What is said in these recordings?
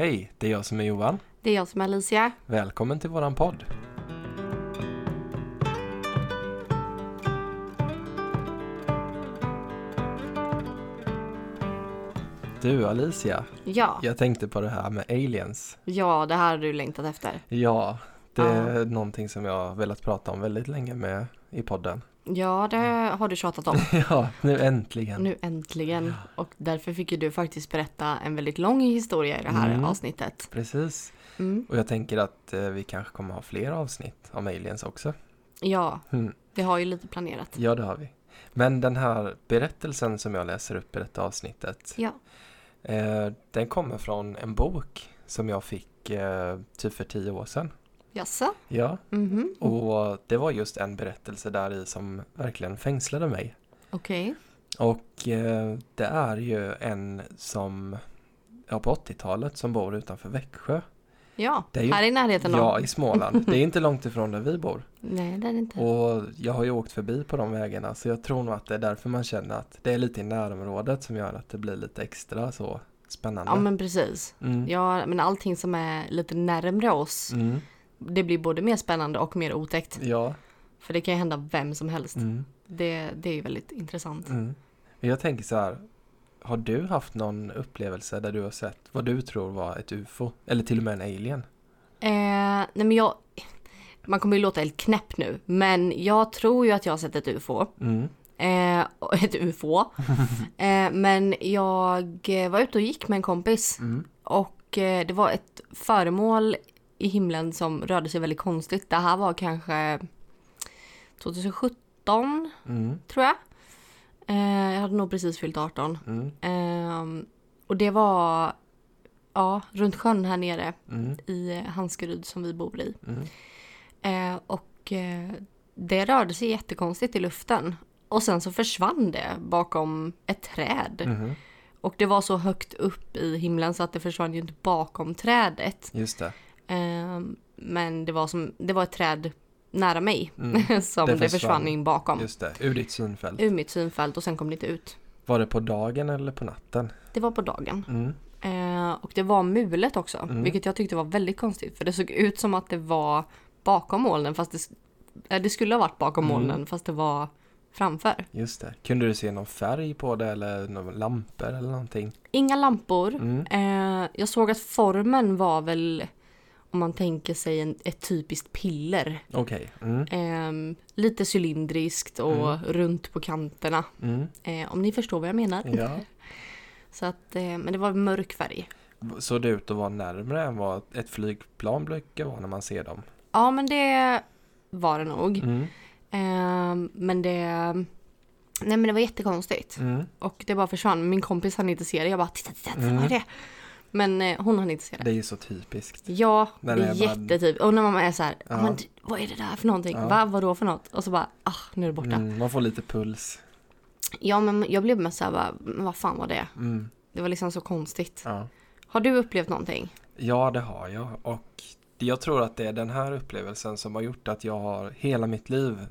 Hej, det är jag som är Johan. Det är jag som är Alicia. Välkommen till våran podd. Du Alicia, Ja, jag tänkte på det här med aliens. ja det här har du längtat efter. Ja, det Ja. är någonting som jag har velat prata om väldigt länge med i podden. Ja, det har du tjatat om. Ja, nu äntligen. Nu äntligen. Och därför fick ju du faktiskt berätta en väldigt lång historia i det här Mm. avsnittet. Precis. Mm. Och jag tänker att eh, vi kanske kommer ha fler avsnitt om aliens också. Ja, Mm. vi har ju lite planerat. Ja, det har vi. Men den här berättelsen som jag läser upp i detta avsnittet, Ja. eh, den kommer från en bok som jag fick eh, typ för tio år sedan. Jaså? Ja, Mhm. och det var just en berättelse där i som verkligen fängslade mig. Okej. Och eh, det är ju en som, ja på 80-talet, som bor utanför Växjö. Ja, Det är ju- här i närheten. Ja, i Småland. Det är inte långt ifrån där vi bor. Nej, det är det inte. Och jag har ju åkt förbi på de vägarna så jag tror nog att det är därför man känner att det är lite i närområdet som gör att det blir lite extra så spännande. Ja, men precis. mm. Ja, men allting som är lite närmre oss, Mm. Det blir både mer spännande och mer otäckt. Ja. För det kan ju hända vem som helst. Mm. Det, det är ju väldigt intressant. Mm. Jag tänker så här. Har du haft någon upplevelse där du har sett vad du tror var ett UFO? Eller till och med en alien? Eh, nej men jag... Man kommer ju låta helt knäpp nu, men jag tror ju att jag har sett ett UFO. Mm. Eh, ett UFO. eh, men jag eh, var ute och gick med en kompis Mm. och eh, det var ett föremål i himlen som rörde sig väldigt konstigt. Det här var kanske 2017 Mm. tror jag. Eh, jag hade nog precis fyllt 18. Mm. Ehm, och det var ja, runt sjön här nere Mm. i Hanskeryd som vi bor i. Mm. Eh, och eh, det rörde sig jättekonstigt i luften. Och sen så försvann det bakom ett träd. Mhm. Och det var så högt upp i himlen så att det försvann ju inte bakom trädet. Just det. Eh, men det var, som, det var ett träd nära mig Mm. som Det det försvann, in bakom. Just det. Ur ditt synfält. Ur mitt synfält och sen kom det inte ut. Var det på dagen eller på natten? Det var på dagen. Mm. Eh, och det var mulet också, Mm. vilket jag tyckte var väldigt konstigt. För det såg ut som att det var bakom molnen, fast det, det skulle ha varit bakom Mm. molnen, fast det var framför. Just det. Kunde du se någon färg på det eller några lampor eller någonting? Inga lampor. Eh, jag såg att formen var väl, om man tänker sig en, ett typiskt piller. Okej. Mm. Eh, lite cylindriskt och Mm. runt på kanterna. Mm. Eh, om ni förstår vad jag menar. Ja. Så att, eh, men det var mörk färg. Såg det ut att vara närmare än vad ett flygplan brukar vara när man ser dem? Ja, men det var det nog. Mm. Ehm, men det... Nej men det var jättekonstigt. Mm. Och det bara försvann. Min kompis hann inte se det. Jag bara titta, titta, titta Mm. vad är det? Men eh, hon hann inte se det. Det är ju så typiskt. Ja, När det är är bara- jättetyp. Och när man är så här, Ja. men, vad är det där för någonting? Ja. Va, vadå för något? Och så bara, ah, nu är det borta. Mm. Man får lite puls. Ja, men jag blev mest så här, bara, "Men vad fan var det? Mm. Det var liksom så konstigt. Ja. Har du upplevt någonting? ja, det har jag. Och jag tror att det är den här upplevelsen som har gjort att jag har hela mitt liv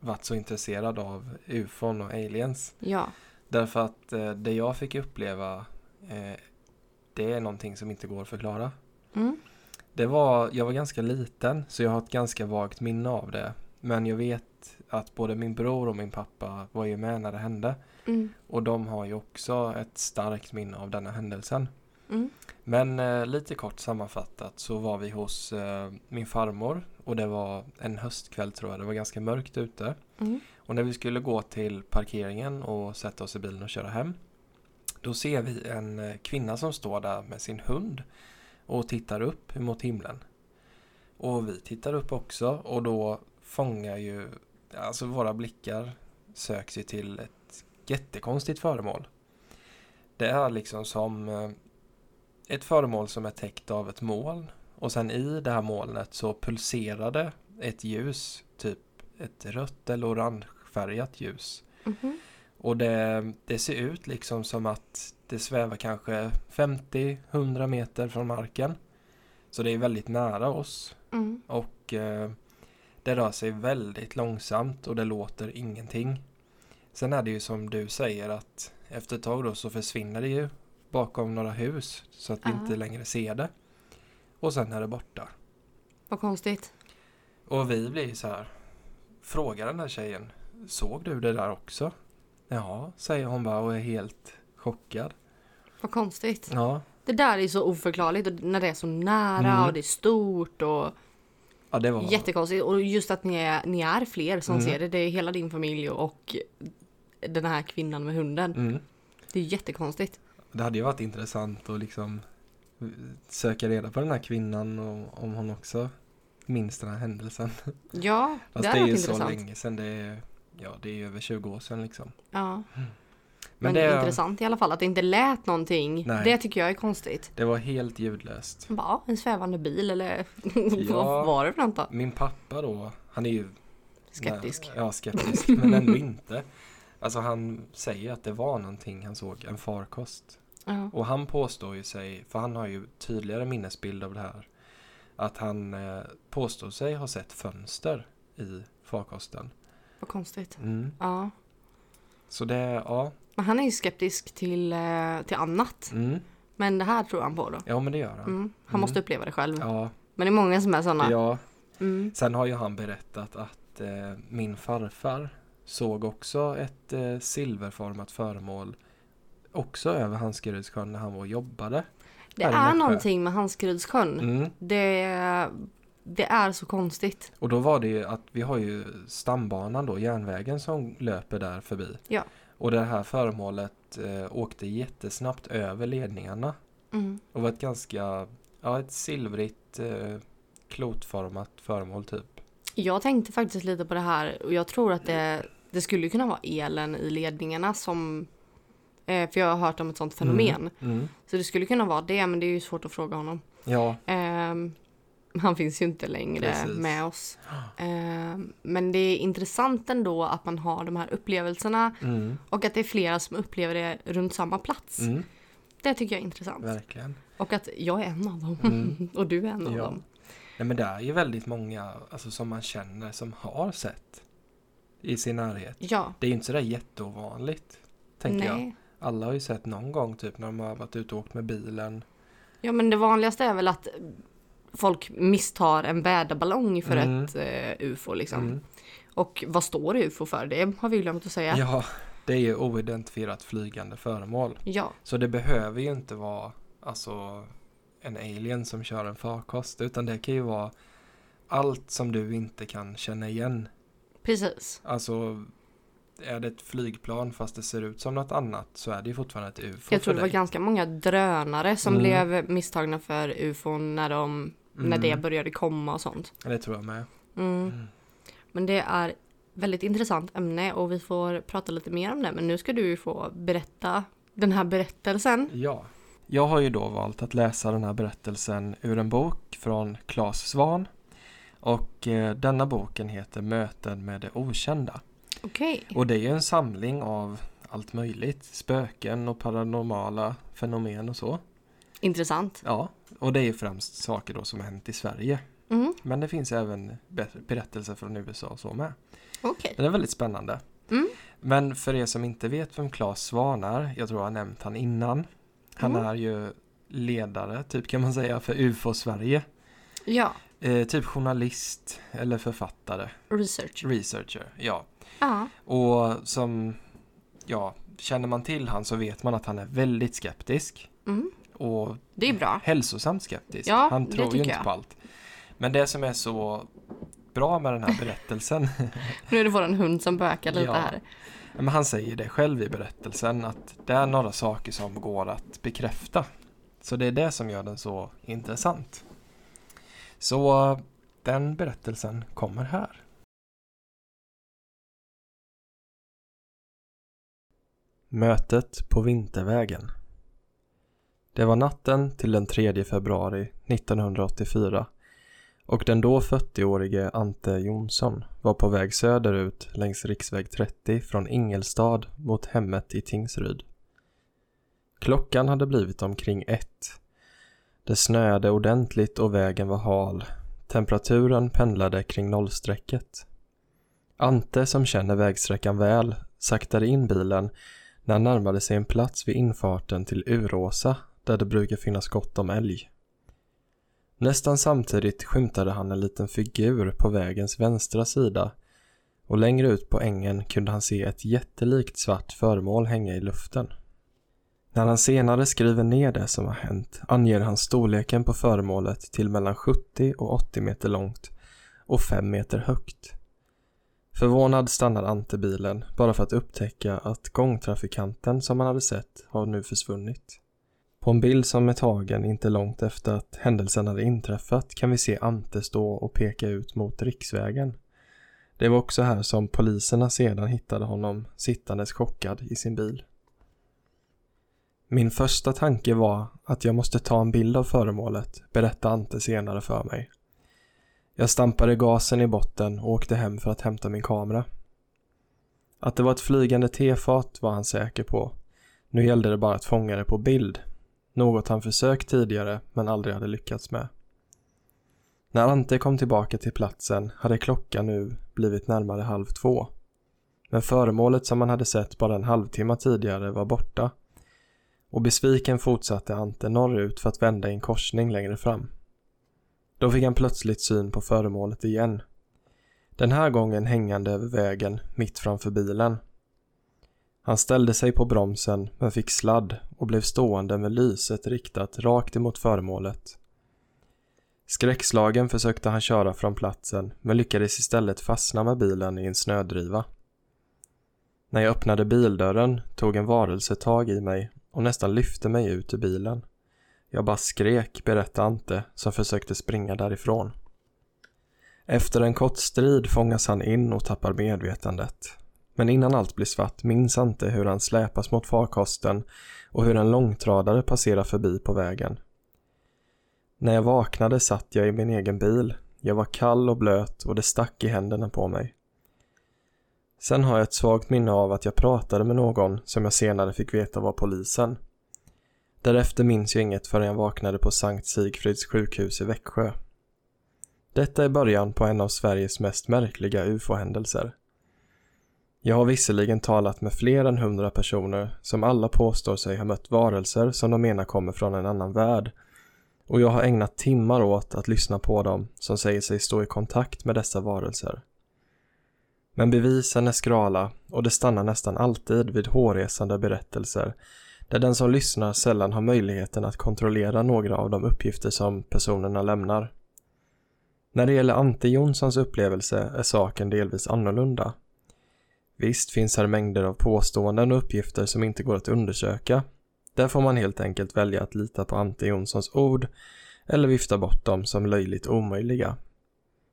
varit så intresserad av ufon och aliens. Ja. Därför att eh, det jag fick uppleva eh, det är någonting som inte går att förklara. Mm. Det var, jag var ganska liten så jag har ett ganska vagt minne av det. Men jag vet att både min bror och min pappa var ju med när det hände. Mm. Och de har ju också ett starkt minne av denna händelsen. Mm. Men eh, lite kort sammanfattat så var vi hos eh, min farmor och det var en höstkväll tror jag. Det var ganska mörkt ute. Mm. Och när vi skulle gå till parkeringen och sätta oss i bilen och köra hem. Då ser vi en eh, kvinna som står där med sin hund och tittar upp mot himlen. Och vi tittar upp också och då fångar ju, alltså våra blickar söks ju till ett jättekonstigt föremål. Det är liksom som eh, ett föremål som är täckt av ett moln och sen i det här molnet så pulserade ett ljus, typ ett rött eller orangefärgat ljus. Mhm. Och det, det ser ut liksom som att det svävar kanske 50-100 meter från marken. Så det är väldigt nära oss. Mm. Och eh, det rör sig väldigt långsamt och det låter ingenting. Sen är det ju som du säger att efter ett tag då så försvinner det ju bakom några hus så att vi Ja. inte längre ser det. Och sen är det borta. Vad konstigt. Och vi blir så här, frågar den här tjejen, såg du det där också? Ja, säger hon bara och är helt chockad. Vad konstigt. Ja, Det där är så oförklarligt och när det är så nära Mm. och det är stort och ja det var... jättekonstigt. Och just att ni är, ni är fler som Mm. ser det. Det är hela din familj och den här kvinnan med hunden. Mm. Det är jättekonstigt. Det hade ju varit intressant att liksom söka reda på den här kvinnan och om hon också minns den här händelsen. Ja, det det är ju varit så intressant. länge sedan. Det är, ja, det är ju över 20 år sedan liksom. Ja. Men, Men, det, är intressant i alla fall att det inte lät någonting. Nej. Det tycker jag är konstigt. det var helt ljudlöst. Bara, en svävande bil eller Ja. vad var det för något då? Min pappa då, han är ju Skeptisk. Ja, skeptisk. Men ändå inte. Alltså han säger att det var någonting han såg, en farkost. Ja. Och han påstår ju sig, för han har ju tydligare minnesbild av det här. Att han eh, påstår sig ha sett fönster i farkosten. Vad konstigt. Mm. Ja. Så det, ja. Men han är ju skeptisk till, eh, till annat. Mm. Men det här tror han på då. Ja men det gör han. Mm. Han Mm. måste uppleva det själv. Ja, Men det är många som är sådana. ja. Mm. Sen har ju han berättat att eh, min farfar såg också ett eh, silverformat föremål också över Hankerydssjön när han var och jobbade. Det är någonting med Hanskrydsjön. Mm. Det, det är så konstigt. Och då var det ju att vi har ju stambanan då, järnvägen som löper där förbi. Ja. Och det här föremålet eh, åkte jättesnabbt över ledningarna. Mm. Och var ett ganska, ja ett silvrigt eh, klotformat föremål typ. Jag tänkte faktiskt lite på det här och jag tror att det, det skulle kunna vara elen i ledningarna som eh, för jag har hört om ett sånt fenomen. Mm. Mm. Så det skulle kunna vara det men det är ju svårt att fråga honom. Ja, Ehm, han finns ju inte längre Precis. med oss. Ehm, men det är intressant ändå att man har de här upplevelserna mm. och att det är flera som upplever det runt samma plats. Mm. Det tycker jag är intressant. verkligen. Och att jag är en av dem. Mm. och du är en av Ja. dem. Nej men det är ju väldigt många alltså, som man känner som har sett i sin närhet. Ja. Det är ju inte sådär jätteovanligt. Tänker jag. Nej. Alla har ju sett någon gång typ när de har varit ute och åkt med bilen. Ja men det vanligaste är väl att folk misstar en väderballong för Mm. ett eh, UFO liksom. Mm. Och vad står UFO för? Det har vi glömt att säga. Ja, det är ju oidentifierat flygande föremål. ja. Så det behöver ju inte vara alltså en alien som kör en farkost utan det kan ju vara allt som du inte kan känna igen. Precis. Alltså är det ett flygplan fast det ser ut som något annat så är det ju fortfarande ett UFO Jag tror det var ganska många drönare som Mm. blev misstagna för UFOn när, de, när det Mm. började komma och sånt. Det tror jag med. Mm. Mm. Men det är väldigt intressant ämne och vi får prata lite mer om det. Men nu ska du få berätta den här berättelsen. Ja. Jag har ju då valt att läsa den här berättelsen ur en bok från Claes Svan. Och eh, denna boken heter Möten med det okända. Okej. Och det är ju en samling av allt möjligt. Spöken och paranormala fenomen och så. Intressant. Ja, och det är ju främst saker då som har hänt i Sverige. Mm. Men det finns även be- berättelser från USA och så med. Okej. Den är väldigt spännande. Mm. Men för er som inte vet vem Claes Svan är, jag tror jag har nämnt han innan. Han Mm. är ju ledare, typ kan man säga, för UFO Sverige. Ja. Eh, typ journalist eller författare, Research. researcher, ja. Ja. Och som, ja, känner man till han så vet man att han är väldigt skeptisk. Mm. Och Det är bra. hälsosamt skeptisk. Ja, han tror ju inte jag. på allt. Men det som är så bra med den här berättelsen, Nu är det våran hund som bökar lite Ja. här. men han säger det själv i berättelsen, att det är några saker som går att bekräfta. Så det är det som gör den så intressant. Så den berättelsen kommer här. Mötet på Vintervägen det var natten till den 3 februari 1984 och den då 40-årige Ante Jonsson var på väg söderut längs riksväg 30 från Ingelstad mot hemmet i Tingsryd. Klockan hade blivit omkring ett. Det snöade ordentligt och vägen var hal. Temperaturen pendlade kring nollstrecket. Ante som känner vägsträckan väl saktade in bilen när han närmade sig en plats vid infarten till Uråsa där det brukar finnas gott om älg. Nästan samtidigt skymtade han en liten figur på vägens vänstra sida och längre ut på ängen kunde han se ett jättelikt svart föremål hänga i luften. När han senare skriver ner det som har hänt anger han storleken på föremålet till mellan 70 och 80 meter långt och 5 meter högt. Förvånad stannar Ante bilen bara för att upptäcka att gångtrafikanten som han hade sett har nu försvunnit. På en bild som är tagen inte långt efter att händelsen hade inträffat kan vi se Ante stå och peka ut mot riksvägen. Det var också här som poliserna sedan hittade honom sittandes chockad i sin bil. Min första tanke var att jag måste ta en bild av föremålet, berättade Ante senare för mig. Jag stampade gasen i botten och åkte hem för att hämta min kamera. Att det var ett flygande tefat var han säker på. Nu gällde det bara att fånga det på bild. Något han försökt tidigare men aldrig hade lyckats med. När Ante kom tillbaka till platsen hade klockan nu blivit närmare halv två. Men föremålet som han hade sett bara en halvtimme tidigare var borta. Och besviken fortsatte Ante norrut för att vända i en korsning längre fram. Då fick han plötsligt syn på föremålet igen. Den här gången hängande över vägen mitt framför bilen. Han ställde sig på bromsen men fick sladd och blev stående med lyset riktat rakt emot föremålet. Skräckslagen försökte han köra från platsen men lyckades istället fastna med bilen i en snödriva. När jag öppnade bildörren tog en varelse tag i mig och nästan lyfte mig ut ur bilen. Jag bara skrek, berättade Ante, som försökte springa därifrån. Efter en kort strid fångas han in och tappar medvetandet. Men innan allt blir svart minns Ante hur han släpas mot farkosten och hur en långtradare passerar förbi på vägen. När jag vaknade satt jag i min egen bil. Jag var kall och blöt och det stack i händerna på mig. Sen har jag ett svagt minne av att jag pratade med någon som jag senare fick veta var polisen. Därefter minns jag inget förrän jag vaknade på Sankt Sigfrids sjukhus i Växjö. Detta är början på en av Sveriges mest märkliga ufo-händelser. Jag har visserligen talat med fler än hundra personer som alla påstår sig ha mött varelser som de menar kommer från en annan värld och jag har ägnat timmar åt att lyssna på dem som säger sig stå i kontakt med dessa varelser. Men bevisen är skrala och det stannar nästan alltid vid hårresande berättelser där den som lyssnar sällan har möjligheten att kontrollera några av de uppgifter som personerna lämnar. När det gäller Ante Jonssons upplevelse är saken delvis annorlunda. Visst finns här mängder av påståenden och uppgifter som inte går att undersöka. Där får man helt enkelt välja att lita på Ante Jonssons ord eller vifta bort dem som löjligt omöjliga.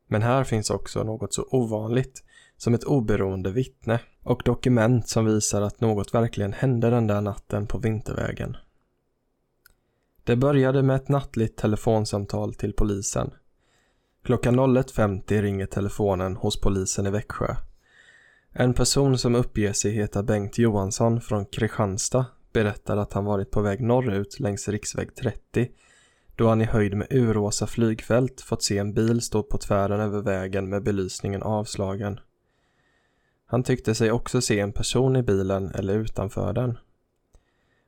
Men här finns också något så ovanligt som ett oberoende vittne och dokument som visar att något verkligen hände den där natten på Vintervägen. Det började med ett nattligt telefonsamtal till polisen. Klockan 01.50 ringer telefonen hos polisen i Växjö. En person som uppger sig heta Bengt Johansson från Kristianstad berättar att han varit på väg norrut längs riksväg 30 då han i höjd med Uråsa flygfält fått se en bil stå på tvären över vägen med belysningen avslagen. Han tyckte sig också se en person i bilen eller utanför den.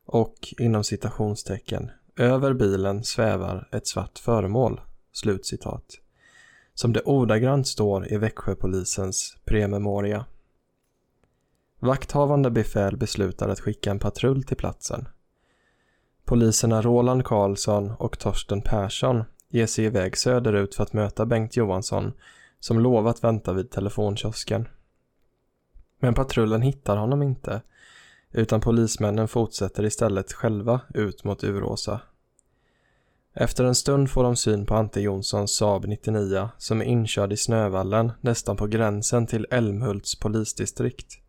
Och inom citationstecken, över bilen svävar ett svart föremål. Slutcitat. Som det ordagrant står i Växjöpolisens prememoria. Vakthavande befäl beslutar att skicka en patrull till platsen. Poliserna Roland Karlsson och Torsten Persson ger sig iväg söderut för att möta Bengt Johansson som lovat vänta vid telefonkiosken. Men patrullen hittar honom inte utan polismännen fortsätter istället själva ut mot Uråsa. Efter en stund får de syn på Ante Jonssons Saab 99 som är inkörd i Snövallen nästan på gränsen till Älmhults polisdistrikt.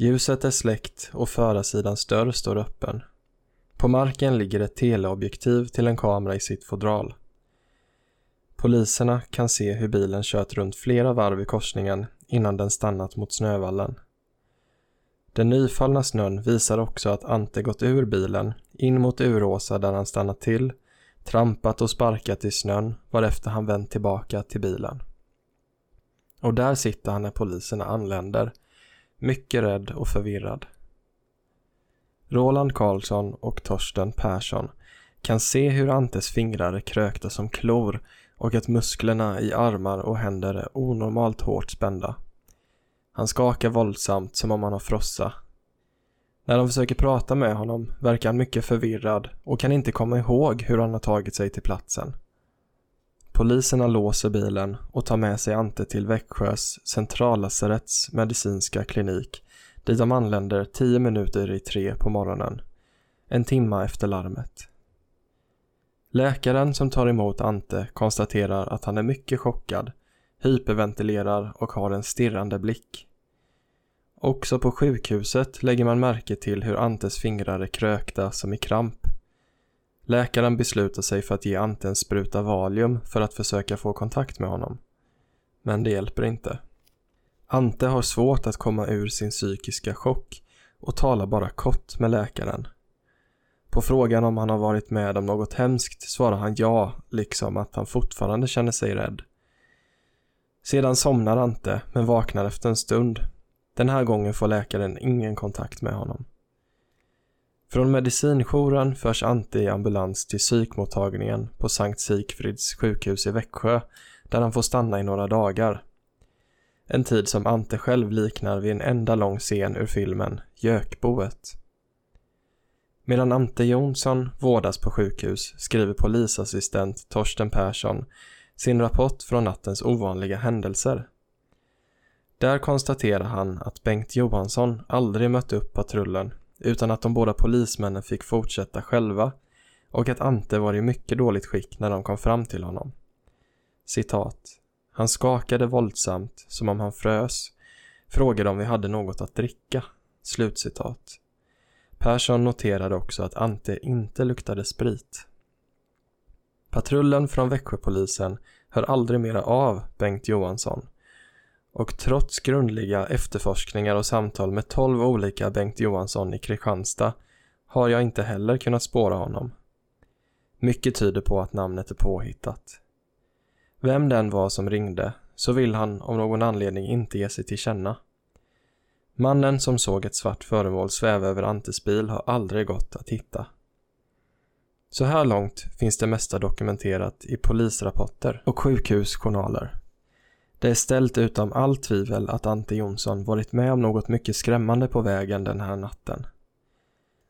Ljuset är släckt och förarsidans dörr står öppen. På marken ligger ett teleobjektiv till en kamera i sitt fodral. Poliserna kan se hur bilen kört runt flera varv i korsningen innan den stannat mot snövallen. Den nyfallna snön visar också att Ante gått ur bilen, in mot Uråsa där han stannat till, trampat och sparkat i snön varefter han vänt tillbaka till bilen. Och där sitter han när poliserna anländer, mycket rädd och förvirrad. Roland Karlsson och Torsten Persson kan se hur Antes fingrar är krökta som klor och att musklerna i armar och händer är onormalt hårt spända. Han skakar våldsamt som om han har frossa. När de försöker prata med honom verkar han mycket förvirrad och kan inte komma ihåg hur han har tagit sig till platsen. Poliserna låser bilen och tar med sig Ante till Växjös centrallasaretts medicinska klinik dit de anländer tio minuter i tre på morgonen. En timma efter larmet. Läkaren som tar emot Ante konstaterar att han är mycket chockad, hyperventilerar och har en stirrande blick. Också på sjukhuset lägger man märke till hur Antes fingrar är krökta som i kramp. Läkaren beslutar sig för att ge Ante en spruta Valium för att försöka få kontakt med honom. Men det hjälper inte. Ante har svårt att komma ur sin psykiska chock och talar bara kort med läkaren. På frågan om han har varit med om något hemskt svarar han ja, liksom att han fortfarande känner sig rädd. Sedan somnar Ante, men vaknar efter en stund. Den här gången får läkaren ingen kontakt med honom. Från medicinjouren förs Ante i ambulans till psykmottagningen på Sankt Sigfrids sjukhus i Växjö där han får stanna i några dagar. En tid som Ante själv liknar vid en enda lång scen ur filmen Gökboet. Medan Ante Jonsson vårdas på sjukhus skriver polisassistent Torsten Persson sin rapport från nattens ovanliga händelser. Där konstaterar han att Bengt Johansson aldrig mött upp patrullen utan att de båda polismännen fick fortsätta själva och att Ante var i mycket dåligt skick när de kom fram till honom. Citat. Han skakade våldsamt som om han frös, frågade om vi hade något att dricka. Slutcitat. Persson noterade också att Ante inte luktade sprit. Patrullen från Växjöpolisen hör aldrig mera av Bengt Johansson och trots grundliga efterforskningar och samtal med 12 olika Bengt Johansson i Kristianstad har jag inte heller kunnat spåra honom. Mycket tyder på att namnet är påhittat. Vem den var som ringde så vill han av någon anledning inte ge sig till känna. Mannen som såg ett svart föremål sväva över Antes bil har aldrig gått att hitta. Så här långt finns det mesta dokumenterat i polisrapporter och sjukhusjournaler. Det är ställt utom allt tvivel att Ante Jonsson varit med om något mycket skrämmande på vägen den här natten.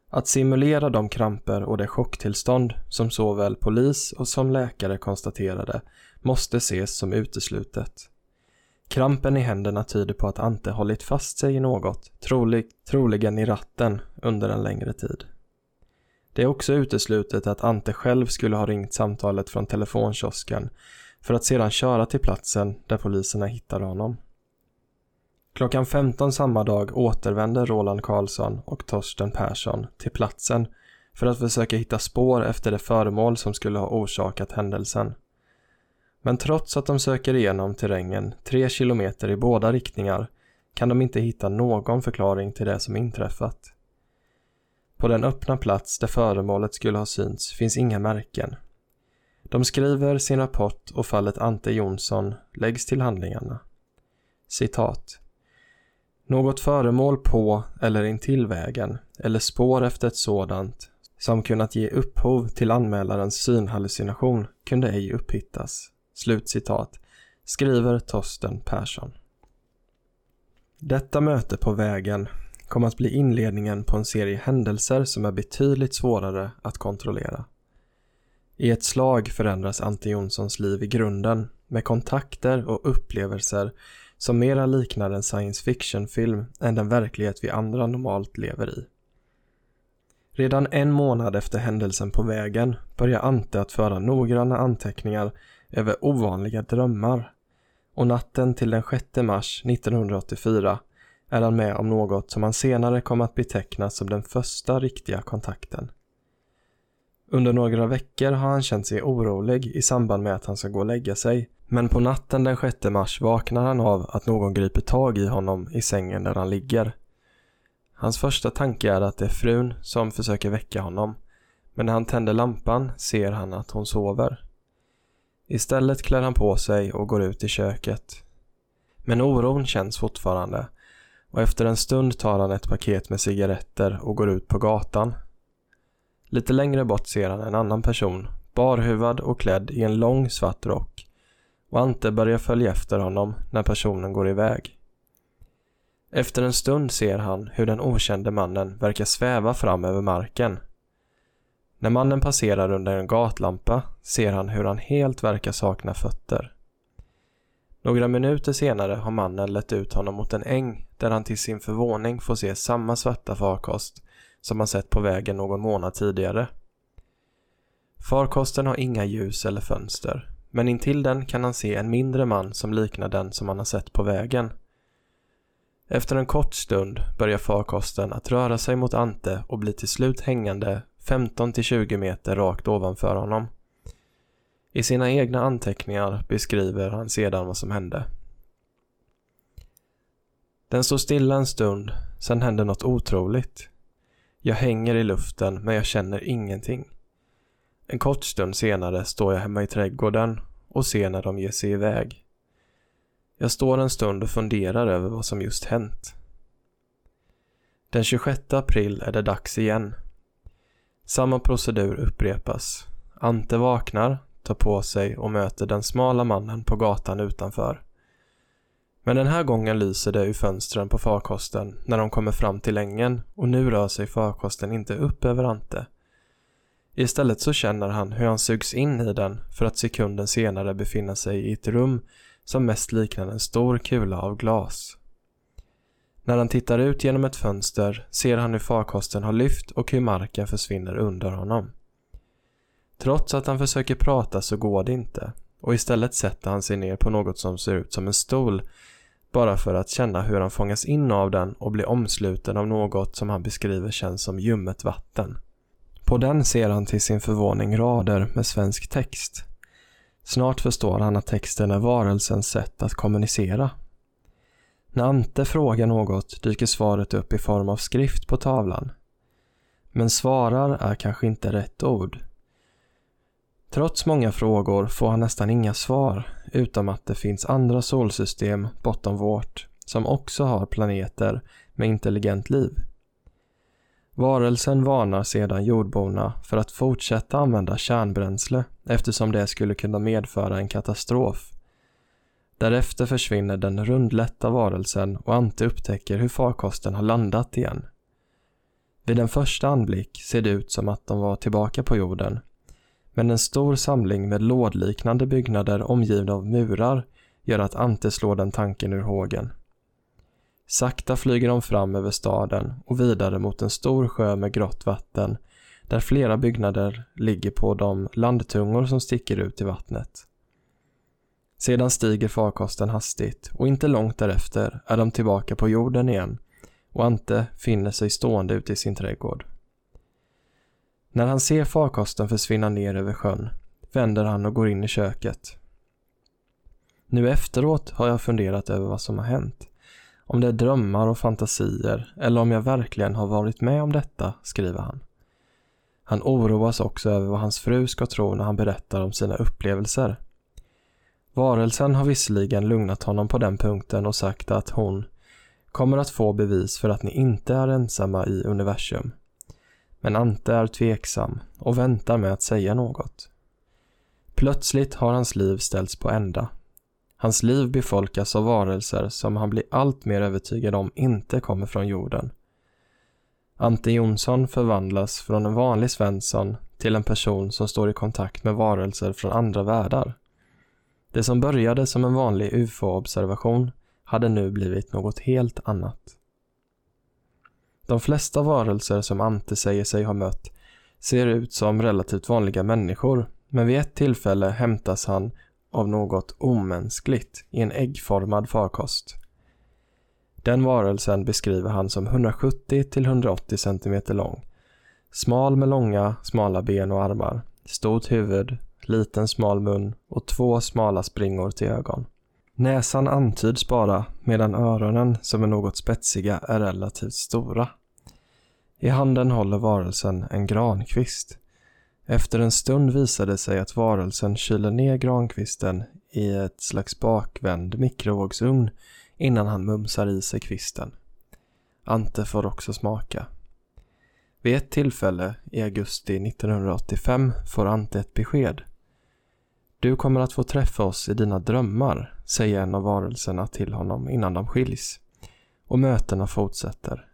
Att simulera de kramper och det chocktillstånd som såväl polis och som läkare konstaterade måste ses som uteslutet. Krampen i händerna tyder på att Ante hållit fast sig i något, trolig, troligen i ratten, under en längre tid. Det är också uteslutet att Ante själv skulle ha ringt samtalet från telefonkiosken för att sedan köra till platsen där poliserna hittade honom. Klockan 15 samma dag återvände Roland Karlsson och Torsten Persson till platsen för att försöka hitta spår efter det föremål som skulle ha orsakat händelsen. Men trots att de söker igenom terrängen tre kilometer i båda riktningar kan de inte hitta någon förklaring till det som inträffat. På den öppna plats där föremålet skulle ha synts finns inga märken. De skriver sin rapport och fallet Ante Jonsson läggs till handlingarna. Citat. Något föremål på eller intill vägen eller spår efter ett sådant som kunnat ge upphov till anmälarens synhallucination kunde ej upphittas. Slutcitat. Skriver Torsten Persson. Detta möte på vägen kom att bli inledningen på en serie händelser som är betydligt svårare att kontrollera. I ett slag förändras Ante Jonssons liv i grunden med kontakter och upplevelser som mera liknar en science fiction-film än den verklighet vi andra normalt lever i. Redan en månad efter händelsen på vägen börjar Ante att föra noggranna anteckningar över ovanliga drömmar och natten till den 6 mars 1984 är han med om något som han senare kom att beteckna som den första riktiga kontakten. Under några veckor har han känt sig orolig i samband med att han ska gå och lägga sig men på natten den 6 mars vaknar han av att någon griper tag i honom i sängen där han ligger. Hans första tanke är att det är frun som försöker väcka honom men när han tänder lampan ser han att hon sover. Istället klär han på sig och går ut i köket. Men oron känns fortfarande och efter en stund tar han ett paket med cigaretter och går ut på gatan. Lite längre bort ser han en annan person, barhuvad och klädd i en lång svart rock och Ante börjar följa efter honom när personen går iväg. Efter en stund ser han hur den okände mannen verkar sväva fram över marken. När mannen passerar under en gatlampa ser han hur han helt verkar sakna fötter. Några minuter senare har mannen lett ut honom mot en äng där han till sin förvåning får se samma svarta farkost som han sett på vägen någon månad tidigare. Farkosten har inga ljus eller fönster, men intill den kan han se en mindre man som liknar den som han har sett på vägen. Efter en kort stund börjar farkosten att röra sig mot Ante och blir till slut hängande 15-20 meter rakt ovanför honom. I sina egna anteckningar beskriver han sedan vad som hände. Den står stilla en stund, sen händer något otroligt. Jag hänger i luften men jag känner ingenting. En kort stund senare står jag hemma i trädgården och ser när de ger sig iväg. Jag står en stund och funderar över vad som just hänt. Den 26 april är det dags igen. Samma procedur upprepas. Ante vaknar, tar på sig och möter den smala mannen på gatan utanför. Men den här gången lyser det ur fönstren på farkosten när de kommer fram till ängen och nu rör sig farkosten inte upp över Ante. Istället så känner han hur han sugs in i den för att sekunden senare befinna sig i ett rum som mest liknar en stor kula av glas. När han tittar ut genom ett fönster ser han hur farkosten har lyft och hur marken försvinner under honom. Trots att han försöker prata så går det inte och istället sätter han sig ner på något som ser ut som en stol bara för att känna hur han fångas in av den och blir omsluten av något som han beskriver känns som ljummet vatten. På den ser han till sin förvåning rader med svensk text. Snart förstår han att texten är varelsens sätt att kommunicera. När Ante frågar något dyker svaret upp i form av skrift på tavlan. Men svarar är kanske inte rätt ord. Trots många frågor får han nästan inga svar, utom att det finns andra solsystem bortom vårt som också har planeter med intelligent liv. Varelsen varnar sedan jordborna för att fortsätta använda kärnbränsle eftersom det skulle kunna medföra en katastrof. Därefter försvinner den rundlätta varelsen och Ante upptäcker hur farkosten har landat igen. Vid en första anblick ser det ut som att de var tillbaka på jorden men en stor samling med lådliknande byggnader omgivna av murar gör att Ante slår den tanken ur hågen. Sakta flyger de fram över staden och vidare mot en stor sjö med grått vatten där flera byggnader ligger på de landtungor som sticker ut i vattnet. Sedan stiger farkosten hastigt och inte långt därefter är de tillbaka på jorden igen och Ante finner sig stående ute i sin trädgård. När han ser farkosten försvinna ner över sjön vänder han och går in i köket. Nu efteråt har jag funderat över vad som har hänt. Om det är drömmar och fantasier eller om jag verkligen har varit med om detta, skriver han. Han oroas också över vad hans fru ska tro när han berättar om sina upplevelser. Varelsen har visserligen lugnat honom på den punkten och sagt att hon kommer att få bevis för att ni inte är ensamma i universum. Men Ante är tveksam och väntar med att säga något. Plötsligt har hans liv ställts på ända. Hans liv befolkas av varelser som han blir allt mer övertygad om inte kommer från jorden. Ante Jonsson förvandlas från en vanlig Svensson till en person som står i kontakt med varelser från andra världar. Det som började som en vanlig ufo-observation hade nu blivit något helt annat. De flesta varelser som Ante säger sig ha mött ser ut som relativt vanliga människor, men vid ett tillfälle hämtas han av något omänskligt i en äggformad farkost. Den varelsen beskriver han som 170-180 cm lång. Smal med långa, smala ben och armar, stort huvud, liten smal mun och två smala springor till ögon. Näsan antyds bara medan öronen som är något spetsiga är relativt stora. I handen håller varelsen en grankvist. Efter en stund visar det sig att varelsen kyler ner grankvisten i ett slags bakvänd mikrovågsugn innan han mumsar i sig kvisten. Ante får också smaka. Vid ett tillfälle i augusti 1985 får Ante ett besked. Du kommer att få träffa oss i dina drömmar, säger en av varelserna till honom innan de skiljs. Och mötena fortsätter.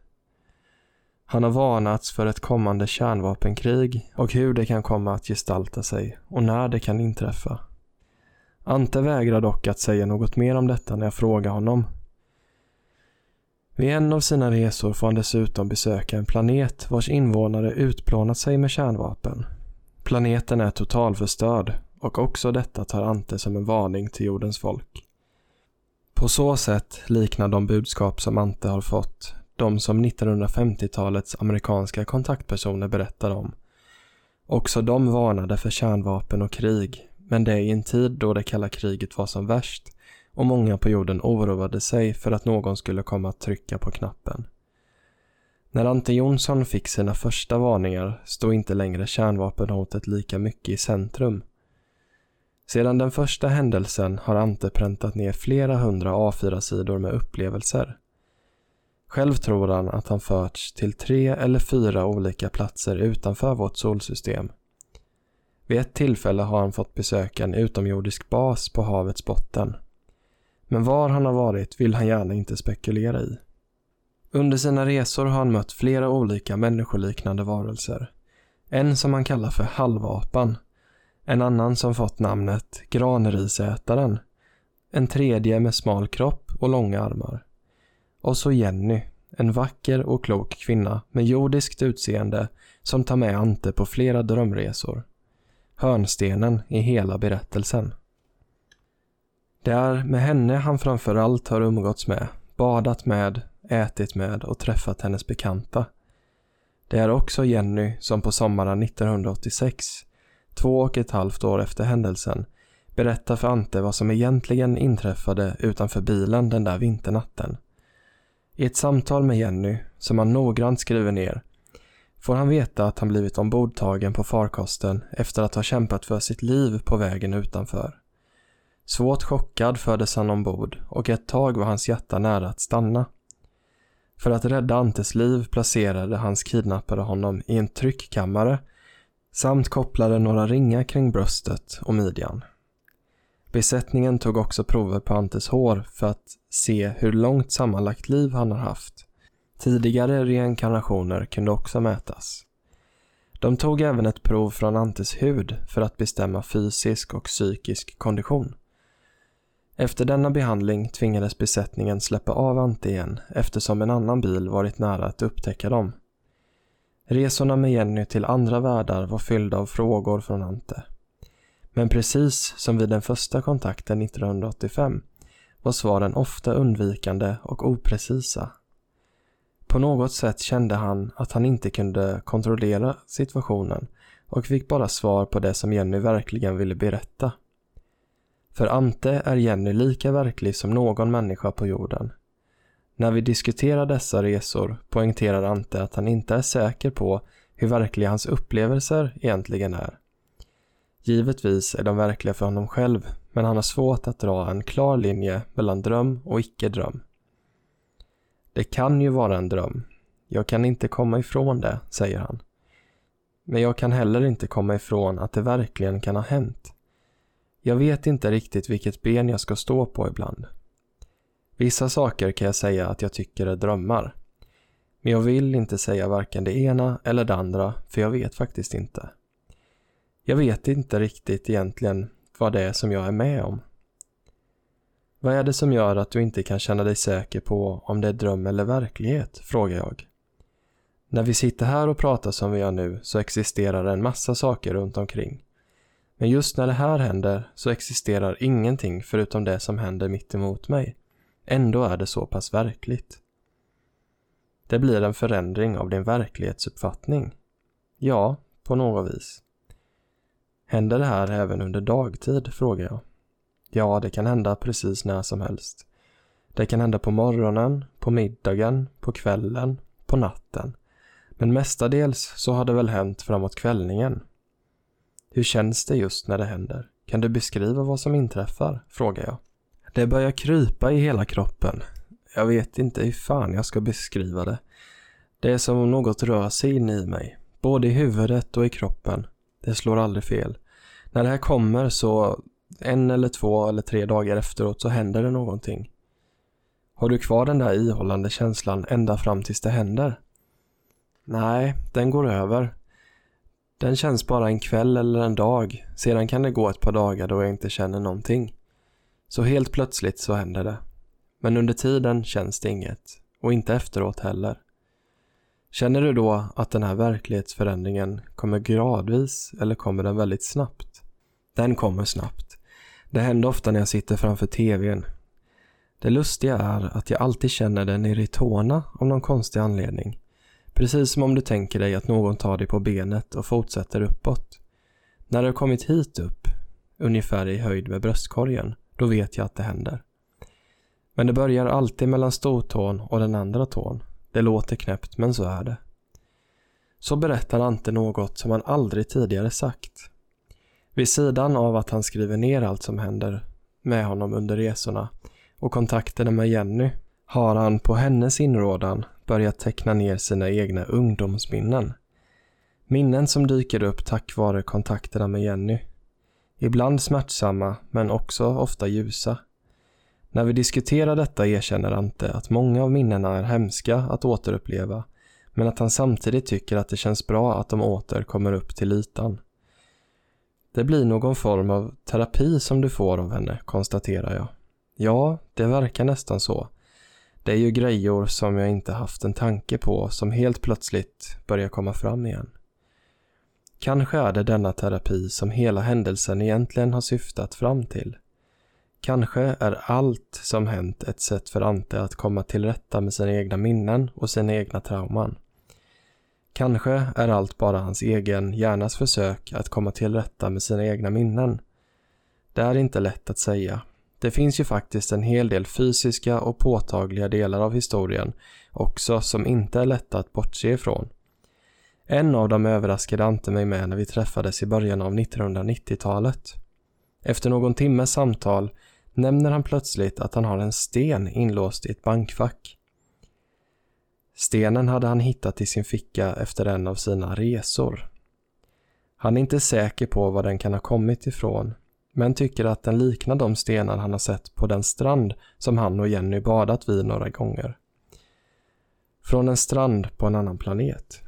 Han har varnats för ett kommande kärnvapenkrig och hur det kan komma att gestalta sig och när det kan inträffa. Ante vägrar dock att säga något mer om detta när jag frågar honom. Vid en av sina resor får han dessutom besöka en planet vars invånare utplånat sig med kärnvapen. Planeten är totalförstörd och också detta tar Ante som en varning till jordens folk. På så sätt liknar de budskap som Ante har fått de som 1950-talets amerikanska kontaktpersoner berättar om. Också de varnade för kärnvapen och krig, men det i en tid då det kalla kriget var som värst och många på jorden oroade sig för att någon skulle komma att trycka på knappen. När Ante Jonsson fick sina första varningar stod inte längre kärnvapenhotet lika mycket i centrum. Sedan den första händelsen har Ante präntat ner flera hundra A4-sidor med upplevelser. Själv tror han att han förts till tre eller fyra olika platser utanför vårt solsystem. Vid ett tillfälle har han fått besöka en utomjordisk bas på havets botten. Men var han har varit vill han gärna inte spekulera i. Under sina resor har han mött flera olika människoliknande varelser. En som han kallar för halvapan. En annan som fått namnet granrisätaren. En tredje med smal kropp och långa armar. Och så Jenny, en vacker och klok kvinna med jordiskt utseende som tar med Ante på flera drömresor. Hörnstenen i hela berättelsen. Det är med henne han framför allt har umgåtts med, badat med, ätit med och träffat hennes bekanta. Det är också Jenny som på sommaren 1986, två och ett halvt år efter händelsen, berättar för Ante vad som egentligen inträffade utanför bilen den där vinternatten. I ett samtal med Jenny, som han noggrant skriver ner, får han veta att han blivit ombordtagen på farkosten efter att ha kämpat för sitt liv på vägen utanför. Svårt chockad fördes han ombord och ett tag var hans hjärta nära att stanna. För att rädda Antes liv placerade hans kidnappare honom i en tryckkammare samt kopplade några ringar kring bröstet och midjan. Besättningen tog också prover på Antes hår för att se hur långt sammanlagt liv han har haft. Tidigare reinkarnationer kunde också mätas. De tog även ett prov från Antes hud för att bestämma fysisk och psykisk kondition. Efter denna behandling tvingades besättningen släppa av Ante igen eftersom en annan bil varit nära att upptäcka dem. Resorna med Jenny till andra världar var fyllda av frågor från Ante. Men precis som vid den första kontakten 1985 var svaren ofta undvikande och oprecisa. På något sätt kände han att han inte kunde kontrollera situationen och fick bara svar på det som Jenny verkligen ville berätta. För Ante är Jenny lika verklig som någon människa på jorden. När vi diskuterar dessa resor poängterar Ante att han inte är säker på hur verkliga hans upplevelser egentligen är. Givetvis är de verkliga för honom själv, men han har svårt att dra en klar linje mellan dröm och icke-dröm. Det kan ju vara en dröm. Jag kan inte komma ifrån det, säger han. Men jag kan heller inte komma ifrån att det verkligen kan ha hänt. Jag vet inte riktigt vilket ben jag ska stå på ibland. Vissa saker kan jag säga att jag tycker är drömmar. Men jag vill inte säga varken det ena eller det andra, för jag vet faktiskt inte. Jag vet inte riktigt egentligen vad det är som jag är med om. Vad är det som gör att du inte kan känna dig säker på om det är dröm eller verklighet? frågar jag. När vi sitter här och pratar som vi gör nu så existerar en massa saker runt omkring. Men just när det här händer så existerar ingenting förutom det som händer mitt emot mig. Ändå är det så pass verkligt. Det blir en förändring av din verklighetsuppfattning. Ja, på något vis. Händer det här även under dagtid? frågar jag. Ja, det kan hända precis när som helst. Det kan hända på morgonen, på middagen, på kvällen, på natten. Men mestadels så har det väl hänt framåt kvällningen. Hur känns det just när det händer? Kan du beskriva vad som inträffar? frågar jag. Det börjar krypa i hela kroppen. Jag vet inte hur fan jag ska beskriva det. Det är som om något rör sig in i mig. Både i huvudet och i kroppen. Det slår aldrig fel. När det här kommer så en eller två eller tre dagar efteråt så händer det någonting. Har du kvar den där ihållande känslan ända fram tills det händer? Nej, den går över. Den känns bara en kväll eller en dag. Sedan kan det gå ett par dagar då jag inte känner någonting. Så helt plötsligt så händer det. Men under tiden känns det inget. Och inte efteråt heller. Känner du då att den här verklighetsförändringen kommer gradvis eller kommer den väldigt snabbt? Den kommer snabbt. Det händer ofta när jag sitter framför TVn. Det lustiga är att jag alltid känner den nere i tårna av någon konstig anledning. Precis som om du tänker dig att någon tar dig på benet och fortsätter uppåt. När du har kommit hit upp, ungefär i höjd med bröstkorgen, då vet jag att det händer. Men det börjar alltid mellan stortån och den andra tån. Det låter knäppt, men så är det. Så berättar Ante något som han aldrig tidigare sagt. Vid sidan av att han skriver ner allt som händer med honom under resorna och kontakterna med Jenny har han på hennes inrådan börjat teckna ner sina egna ungdomsminnen. Minnen som dyker upp tack vare kontakterna med Jenny. Ibland smärtsamma, men också ofta ljusa. När vi diskuterar detta erkänner Ante att många av minnena är hemska att återuppleva, men att han samtidigt tycker att det känns bra att de åter kommer upp till ytan. Det blir någon form av terapi som du får av henne, konstaterar jag. Ja, det verkar nästan så. Det är ju grejor som jag inte haft en tanke på som helt plötsligt börjar komma fram igen. Kanske är det denna terapi som hela händelsen egentligen har syftat fram till. Kanske är allt som hänt ett sätt för Ante att komma till rätta med sina egna minnen och sina egna trauman. Kanske är allt bara hans egen hjärnas försök att komma till rätta med sina egna minnen. Det är inte lätt att säga. Det finns ju faktiskt en hel del fysiska och påtagliga delar av historien också som inte är lätta att bortse ifrån. En av dem överraskade Ante mig med när vi träffades i början av 1990-talet. Efter någon timmes samtal nämner han plötsligt att han har en sten inlåst i ett bankfack. Stenen hade han hittat i sin ficka efter en av sina resor. Han är inte säker på var den kan ha kommit ifrån, men tycker att den liknar de stenar han har sett på den strand som han och Jenny badat vid några gånger. Från en strand på en annan planet.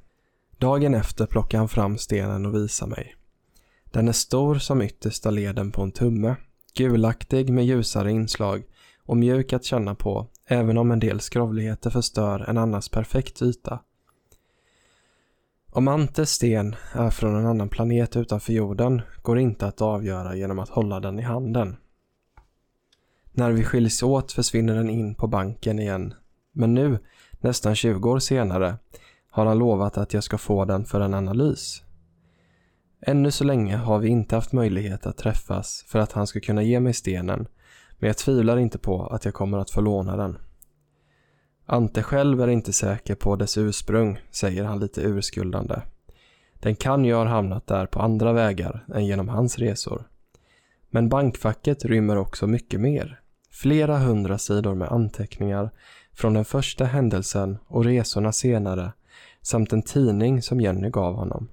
Dagen efter plockar han fram stenen och visar mig. Den är stor som yttersta leden på en tumme, gulaktig med ljusare inslag och mjuk att känna på även om en del skrovligheter förstör en annars perfekt yta. Om Antes sten är från en annan planet utanför jorden går inte att avgöra genom att hålla den i handen. När vi skiljs åt försvinner den in på banken igen. Men nu, nästan 20 år senare, har han lovat att jag ska få den för en analys. Ännu så länge har vi inte haft möjlighet att träffas för att han ska kunna ge mig stenen, men jag tvivlar inte på att jag kommer att få låna den. Ante själv är inte säker på dess ursprung, säger han lite urskuldande. Den kan ju ha hamnat där på andra vägar än genom hans resor. Men bankfacket rymmer också mycket mer. Flera hundra sidor med anteckningar från den första händelsen och resorna senare samt en tidning som Jenny gav honom.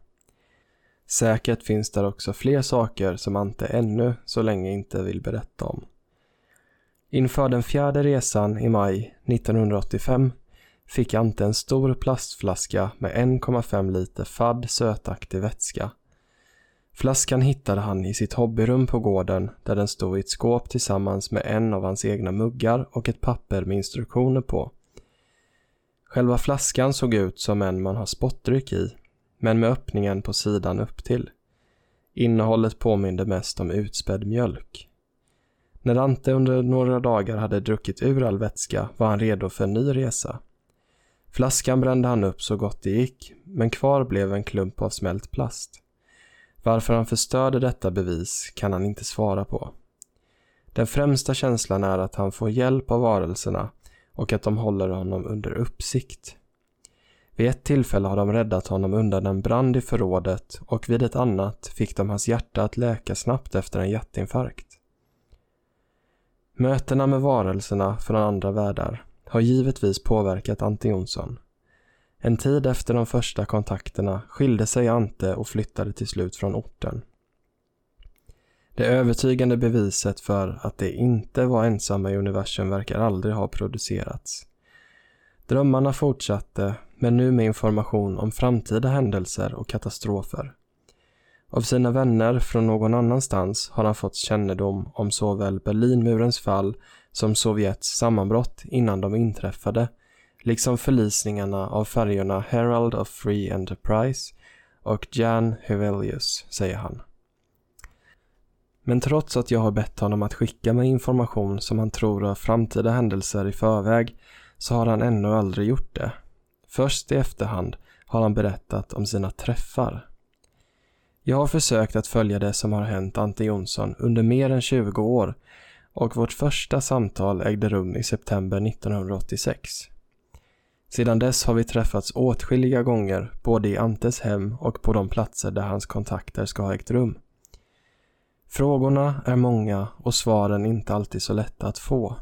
Säkert finns där också fler saker som Ante ännu så länge inte vill berätta om. Inför den fjärde resan i maj 1985 fick Ante en stor plastflaska med 1,5 liter fadd sötaktig vätska. Flaskan hittade han i sitt hobbyrum på gården där den stod i ett skåp tillsammans med en av hans egna muggar och ett papper med instruktioner på. Själva flaskan såg ut som en man har spottdryck i, men med öppningen på sidan upp till. Innehållet påminde mest om utspädd mjölk. När Ante under några dagar hade druckit ur all vätska var han redo för en ny resa. Flaskan brände han upp så gott det gick, men kvar blev en klump av smält plast. Varför han förstörde detta bevis kan han inte svara på. Den främsta känslan är att han får hjälp av varelserna och att de håller honom under uppsikt. Vid ett tillfälle har de räddat honom undan en brand i förrådet och vid ett annat fick de hans hjärta att läka snabbt efter en hjärtinfarkt. Mötena med varelserna från andra världar har givetvis påverkat Ante Jonsson. En tid efter de första kontakterna skilde sig Ante och flyttade till slut från orten. Det övertygande beviset för att det inte var ensamma i universum verkar aldrig ha producerats. Drömmarna fortsatte, men nu med information om framtida händelser och katastrofer. Av sina vänner från någon annanstans har han fått kännedom om såväl Berlinmurens fall som Sovjets sammanbrott innan de inträffade, liksom förlisningarna av färjorna Herald of Free Enterprise och Jan Hevelius, säger han. Men trots att jag har bett honom att skicka mig information som han tror rör framtida händelser i förväg så har han ännu aldrig gjort det. Först i efterhand har han berättat om sina träffar. Jag har försökt att följa det som har hänt Ante Jonsson under mer än 20 år och vårt första samtal ägde rum i september 1986. Sedan dess har vi träffats åtskilliga gånger både i Antes hem och på de platser där hans kontakter ska ha ägt rum. Frågorna är många och svaren inte alltid så lätta att få.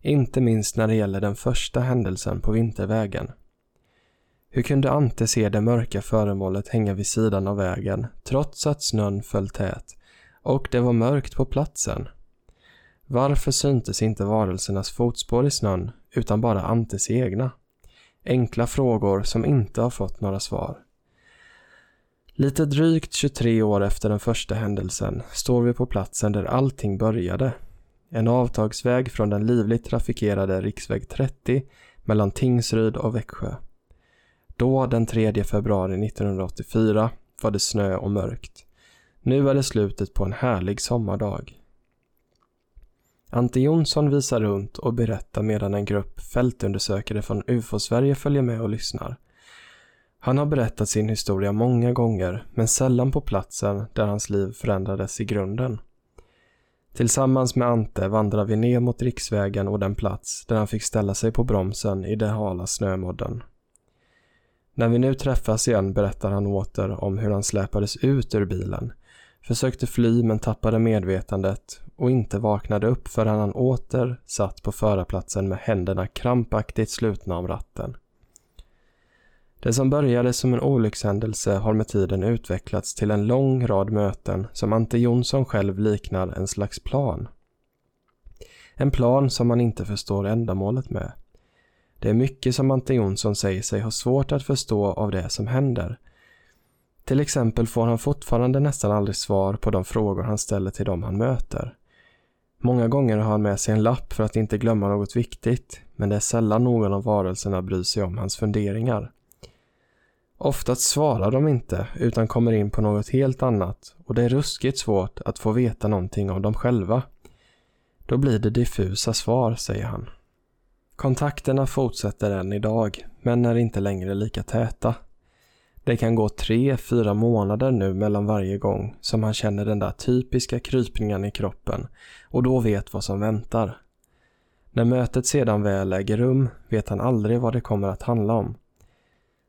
Inte minst när det gäller den första händelsen på vintervägen. Hur kunde Ante se det mörka föremålet hänga vid sidan av vägen trots att snön föll tät och det var mörkt på platsen? Varför syntes inte varelsernas fotspår i snön utan bara Antes egna? Enkla frågor som inte har fått några svar. Lite drygt 23 år efter den första händelsen står vi på platsen där allting började. En avtagsväg från den livligt trafikerade riksväg 30 mellan Tingsryd och Växjö. Då, den 3 februari 1984, var det snö och mörkt. Nu är det slutet på en härlig sommardag. Ante Jonsson visar runt och berättar medan en grupp fältundersökare från UFO-Sverige följer med och lyssnar. Han har berättat sin historia många gånger, men sällan på platsen där hans liv förändrades i grunden. Tillsammans med Ante vandrar vi ner mot riksvägen och den plats där han fick ställa sig på bromsen i den hala snömodden. När vi nu träffas igen berättar han åter om hur han släpades ut ur bilen, försökte fly men tappade medvetandet och inte vaknade upp förrän han åter satt på förarplatsen med händerna krampaktigt slutna om ratten. Det som började som en olyckshändelse har med tiden utvecklats till en lång rad möten som Ante Jonsson själv liknar en slags plan. En plan som man inte förstår ändamålet med. Det är mycket som Ante Jonsson säger sig ha svårt att förstå av det som händer. Till exempel får han fortfarande nästan aldrig svar på de frågor han ställer till dem han möter. Många gånger har han med sig en lapp för att inte glömma något viktigt, men det är sällan någon av varelserna bryr sig om hans funderingar. Oftast svarar de inte utan kommer in på något helt annat och det är ruskigt svårt att få veta någonting om dem själva. Då blir det diffusa svar, säger han. Kontakterna fortsätter än idag, men är inte längre lika täta. Det kan gå tre, fyra månader nu mellan varje gång som han känner den där typiska krypningen i kroppen och då vet vad som väntar. När mötet sedan väl äger rum vet han aldrig vad det kommer att handla om.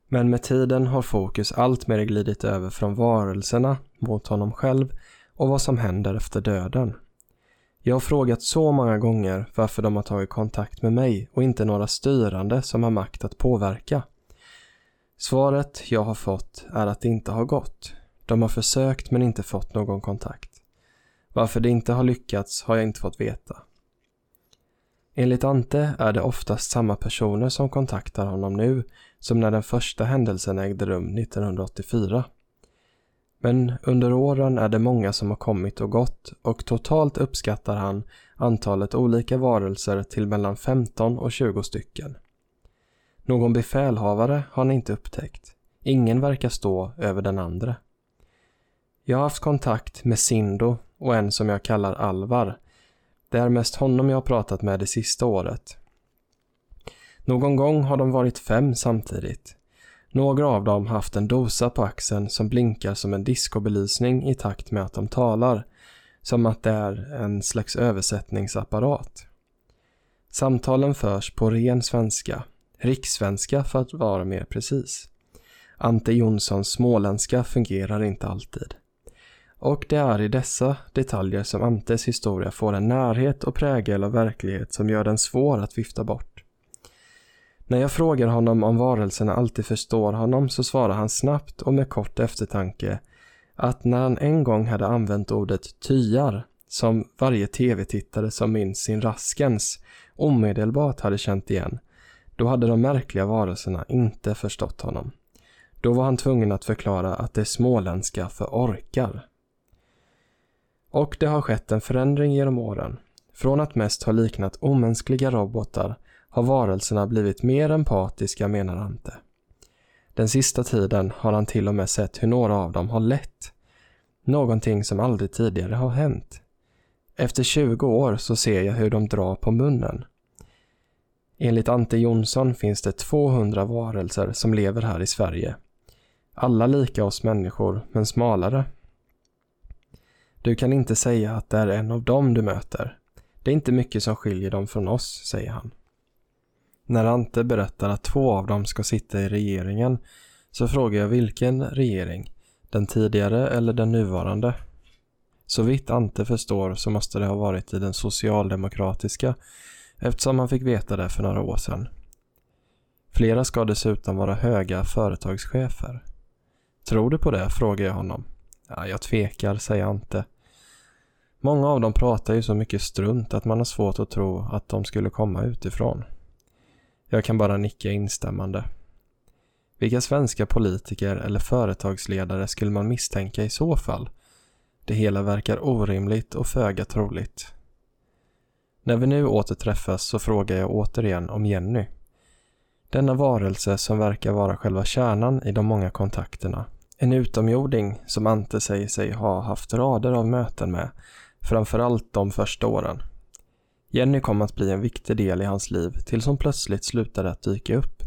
Men med tiden har fokus alltmer glidit över från varelserna mot honom själv och vad som händer efter döden. Jag har frågat så många gånger varför de har tagit kontakt med mig och inte några styrande som har makt att påverka. Svaret jag har fått är att det inte har gått. De har försökt men inte fått någon kontakt. Varför det inte har lyckats har jag inte fått veta. Enligt Ante är det oftast samma personer som kontaktar honom nu som när den första händelsen ägde rum 1984. Men under åren är det många som har kommit och gått och totalt uppskattar han antalet olika varelser till mellan 15 och 20 stycken. Någon befälhavare har han inte upptäckt. Ingen verkar stå över den andra. Jag har haft kontakt med Sindo och en som jag kallar Alvar. Det är mest honom jag har pratat med det sista året. Någon gång har de varit fem samtidigt. Några av dem har haft en dosa på axeln som blinkar som en diskobelysning i takt med att de talar, som att det är en slags översättningsapparat. Samtalen förs på ren svenska, rikssvenska för att vara mer precis. Ante Jonssons småländska fungerar inte alltid. Och det är i dessa detaljer som Antes historia får en närhet och prägel av verklighet som gör den svår att vifta bort. När jag frågar honom om varelserna alltid förstår honom så svarar han snabbt och med kort eftertanke att när han en gång hade använt ordet tyar, som varje tv-tittare som minns sin Raskens omedelbart hade känt igen, då hade de märkliga varelserna inte förstått honom. Då var han tvungen att förklara att det är småländska för orkar. Och det har skett en förändring genom åren. Från att mest ha liknat omänskliga robotar har varelserna blivit mer empatiska menar Ante. Den sista tiden har han till och med sett hur några av dem har lett. Någonting som aldrig tidigare har hänt. Efter 20 år så ser jag hur de drar på munnen. Enligt Ante Jonsson finns det 200 varelser som lever här i Sverige. Alla lika oss människor, men smalare. Du kan inte säga att det är en av dem du möter. Det är inte mycket som skiljer dem från oss, säger han. När Ante berättar att två av dem ska sitta i regeringen så frågar jag vilken regering? Den tidigare eller den nuvarande? Så vitt Ante förstår så måste det ha varit i den socialdemokratiska eftersom han fick veta det för några år sedan. Flera ska dessutom vara höga företagschefer. Tror du på det? frågar jag honom. Ja, jag tvekar, säger Ante. Många av dem pratar ju så mycket strunt att man har svårt att tro att de skulle komma utifrån. Jag kan bara nicka instämmande. Vilka svenska politiker eller företagsledare skulle man misstänka i så fall? Det hela verkar orimligt och föga troligt. När vi nu återträffas så frågar jag återigen om Jenny. Denna varelse som verkar vara själva kärnan i de många kontakterna. En utomjording som Ante säger sig ha haft rader av möten med, framförallt de första åren. Jenny kom att bli en viktig del i hans liv tills hon plötsligt slutade att dyka upp.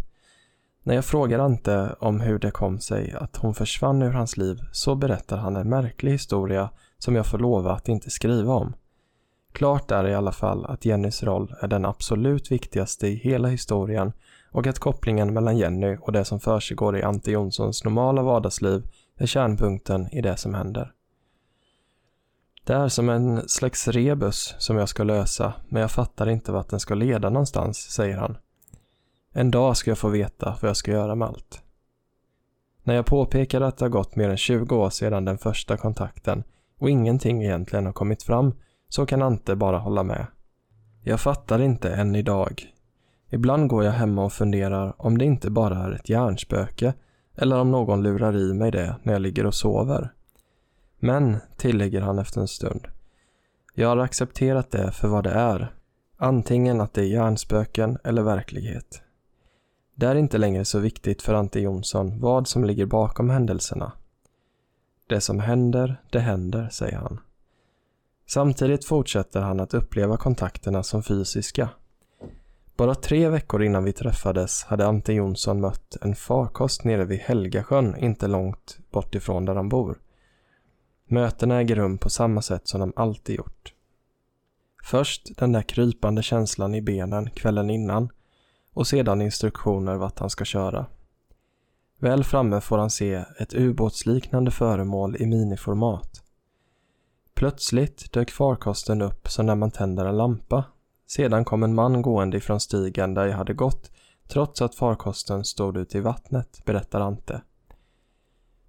När jag frågar Ante om hur det kom sig att hon försvann ur hans liv så berättar han en märklig historia som jag får lova att inte skriva om. Klart är i alla fall att Jennys roll är den absolut viktigaste i hela historien och att kopplingen mellan Jenny och det som försiggår i Ante Jonssons normala vardagsliv är kärnpunkten i det som händer. Det är som en slags rebus som jag ska lösa, men jag fattar inte vart den ska leda någonstans, säger han. En dag ska jag få veta vad jag ska göra med allt. När jag påpekar att det har gått mer än 20 år sedan den första kontakten och ingenting egentligen har kommit fram så kan Ante bara hålla med. Jag fattar inte än idag. Ibland går jag hemma och funderar om det inte bara är ett hjärnspöke eller om någon lurar i mig det när jag ligger och sover. Men, tillägger han efter en stund, jag har accepterat det för vad det är. Antingen att det är hjärnspöken eller verklighet. Det är inte längre så viktigt för Ante Jonsson vad som ligger bakom händelserna. Det som händer, det händer, säger han. Samtidigt fortsätter han att uppleva kontakterna som fysiska. Bara tre veckor innan vi träffades hade Ante Jonsson mött en farkost nere vid Helgasjön inte långt bort ifrån där han bor. Mötena äger rum på samma sätt som de alltid gjort. Först den där krypande känslan i benen kvällen innan och sedan instruktioner vart han ska köra. Väl framme får han se ett ubåtsliknande föremål i miniformat. Plötsligt dök farkosten upp som när man tänder en lampa. Sedan kom en man gående ifrån stigen där jag hade gått trots att farkosten stod ute i vattnet, berättar Ante.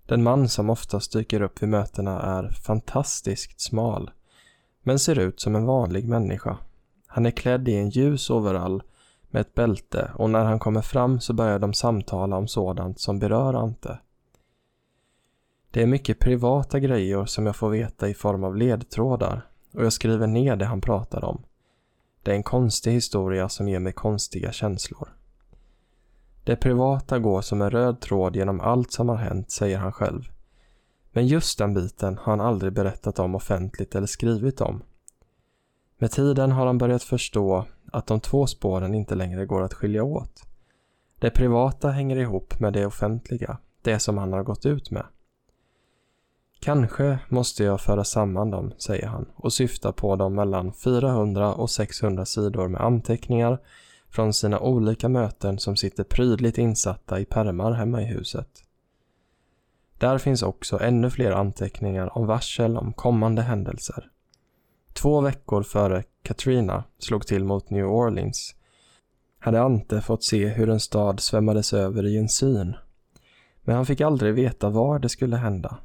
Den man som oftast dyker upp vid mötena är fantastiskt smal, men ser ut som en vanlig människa. Han är klädd i en ljus overall med ett bälte och när han kommer fram så börjar de samtala om sådant som berör Ante. Det är mycket privata grejer som jag får veta i form av ledtrådar och jag skriver ner det han pratar om. Det är en konstig historia som ger mig konstiga känslor. Det privata går som en röd tråd genom allt som har hänt, säger han själv. Men just den biten har han aldrig berättat om offentligt eller skrivit om. Med tiden har han börjat förstå att de två spåren inte längre går att skilja åt. Det privata hänger ihop med det offentliga, det som han har gått ut med. Kanske måste jag föra samman dem, säger han och syftar på de mellan 400 och 600 sidor med anteckningar från sina olika möten som sitter prydligt insatta i pärmar hemma i huset. Där finns också ännu fler anteckningar om varsel om kommande händelser. Två veckor före Katrina slog till mot New Orleans hade Ante fått se hur en stad svämmades över i en syn. Men han fick aldrig veta var det skulle hända.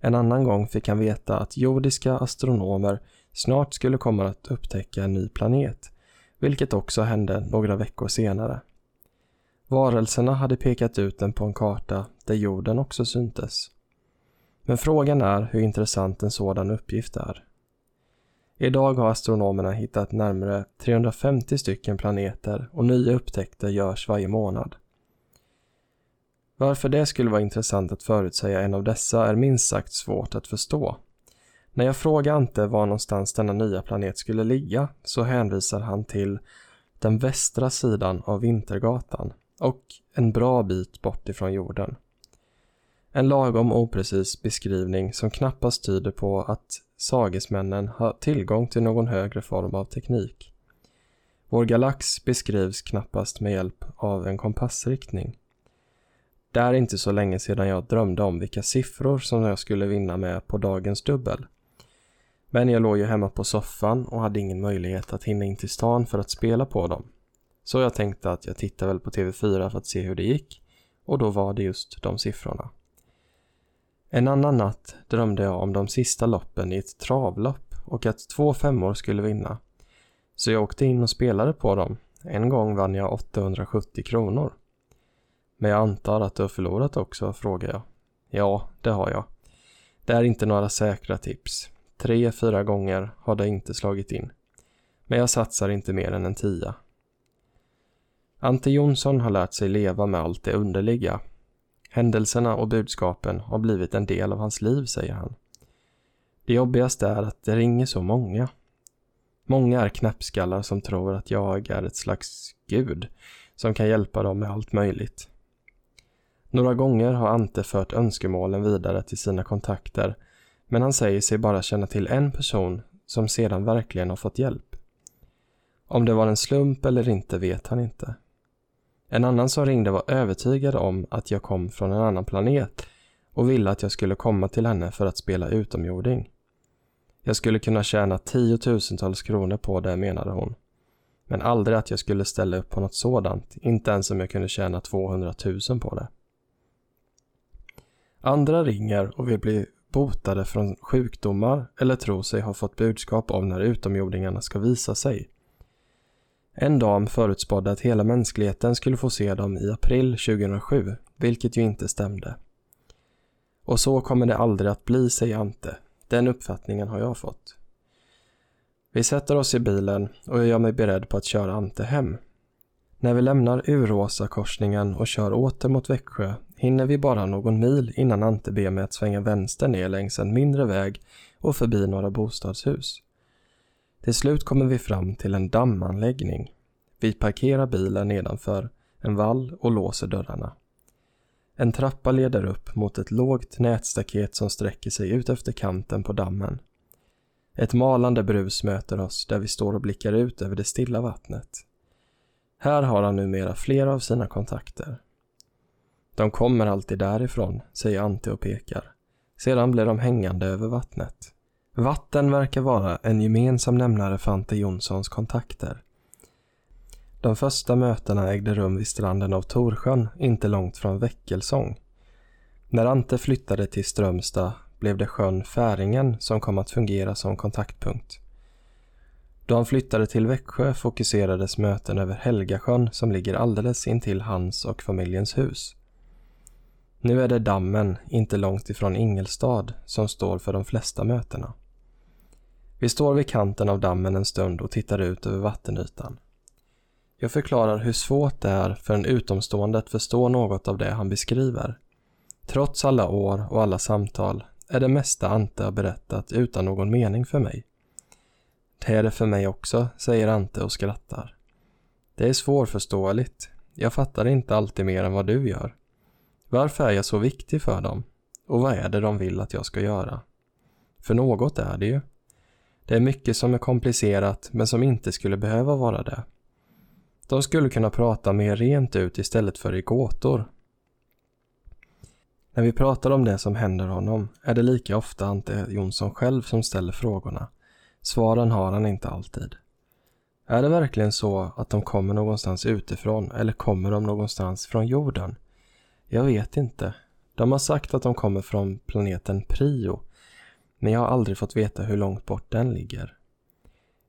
En annan gång fick han veta att jordiska astronomer snart skulle komma att upptäcka en ny planet, vilket också hände några veckor senare. Varelserna hade pekat ut den på en karta där jorden också syntes. Men frågan är hur intressant en sådan uppgift är. Idag har astronomerna hittat närmare 350 stycken planeter och nya upptäckter görs varje månad. Varför det skulle vara intressant att förutsäga en av dessa är minst sagt svårt att förstå. När jag frågar Ante var någonstans denna nya planet skulle ligga så hänvisar han till den västra sidan av Vintergatan och en bra bit bort ifrån jorden. En lagom oprecis beskrivning som knappast tyder på att sagesmännen har tillgång till någon högre form av teknik. Vår galax beskrivs knappast med hjälp av en kompassriktning. Det är inte så länge sedan jag drömde om vilka siffror som jag skulle vinna med på dagens dubbel. Men jag låg ju hemma på soffan och hade ingen möjlighet att hinna in till stan för att spela på dem. Så jag tänkte att jag tittar väl på TV4 för att se hur det gick och då var det just de siffrorna. En annan natt drömde jag om de sista loppen i ett travlopp och att två femmor skulle vinna. Så jag åkte in och spelade på dem. En gång vann jag 870 kronor. Men jag antar att du har förlorat också, frågar jag. Ja, det har jag. Det är inte några säkra tips. Tre, fyra gånger har det inte slagit in. Men jag satsar inte mer än en tia. Ante Jonsson har lärt sig leva med allt det underliga. Händelserna och budskapen har blivit en del av hans liv, säger han. Det jobbigaste är att det ringer så många. Många är knäppskallar som tror att jag är ett slags gud som kan hjälpa dem med allt möjligt. Några gånger har Ante fört önskemålen vidare till sina kontakter men han säger sig bara känna till en person som sedan verkligen har fått hjälp. Om det var en slump eller inte vet han inte. En annan som ringde var övertygad om att jag kom från en annan planet och ville att jag skulle komma till henne för att spela utomjording. Jag skulle kunna tjäna tiotusentals kronor på det, menade hon. Men aldrig att jag skulle ställa upp på något sådant, inte ens om jag kunde tjäna 200 000 på det. Andra ringer och vill bli botade från sjukdomar eller tror sig ha fått budskap om när utomjordingarna ska visa sig. En dam förutspådde att hela mänskligheten skulle få se dem i april 2007, vilket ju inte stämde. Och så kommer det aldrig att bli, säger Ante. Den uppfattningen har jag fått. Vi sätter oss i bilen och jag gör mig beredd på att köra Ante hem. När vi lämnar Uråsa-korsningen och kör åter mot Växjö hinner vi bara någon mil innan Ante ber mig att svänga vänster ner längs en mindre väg och förbi några bostadshus. Till slut kommer vi fram till en dammanläggning. Vi parkerar bilen nedanför en vall och låser dörrarna. En trappa leder upp mot ett lågt nätstaket som sträcker sig ut efter kanten på dammen. Ett malande brus möter oss där vi står och blickar ut över det stilla vattnet. Här har han numera flera av sina kontakter. De kommer alltid därifrån, säger Ante och pekar. Sedan blir de hängande över vattnet. Vatten verkar vara en gemensam nämnare för Ante Jonssons kontakter. De första mötena ägde rum vid stranden av Torsjön, inte långt från Väckelsång. När Ante flyttade till Strömstad blev det sjön Färingen som kom att fungera som kontaktpunkt. Då han flyttade till Växjö fokuserades möten över Helgasjön som ligger alldeles intill hans och familjens hus. Nu är det dammen, inte långt ifrån Ingelstad, som står för de flesta mötena. Vi står vid kanten av dammen en stund och tittar ut över vattenytan. Jag förklarar hur svårt det är för en utomstående att förstå något av det han beskriver. Trots alla år och alla samtal är det mesta Ante har berättat utan någon mening för mig. Det är det för mig också, säger Ante och skrattar. Det är svårförståeligt. Jag fattar inte alltid mer än vad du gör. Varför är jag så viktig för dem? Och vad är det de vill att jag ska göra? För något är det ju. Det är mycket som är komplicerat men som inte skulle behöva vara det. De skulle kunna prata mer rent ut istället för i gåtor. När vi pratar om det som händer honom är det lika ofta Ante Jonsson själv som ställer frågorna. Svaren har han inte alltid. Är det verkligen så att de kommer någonstans utifrån eller kommer de någonstans från jorden? Jag vet inte. De har sagt att de kommer från planeten Prio, men jag har aldrig fått veta hur långt bort den ligger.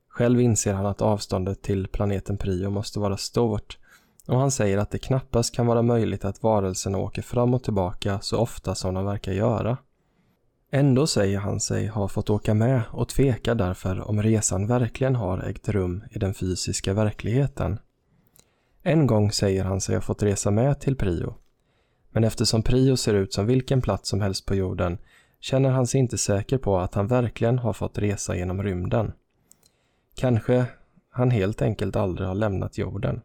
Själv inser han att avståndet till planeten Prio måste vara stort och han säger att det knappast kan vara möjligt att varelserna åker fram och tillbaka så ofta som de verkar göra. Ändå säger han sig ha fått åka med och tvekar därför om resan verkligen har ägt rum i den fysiska verkligheten. En gång säger han sig ha fått resa med till Prio. Men eftersom Prio ser ut som vilken plats som helst på jorden känner han sig inte säker på att han verkligen har fått resa genom rymden. Kanske han helt enkelt aldrig har lämnat jorden.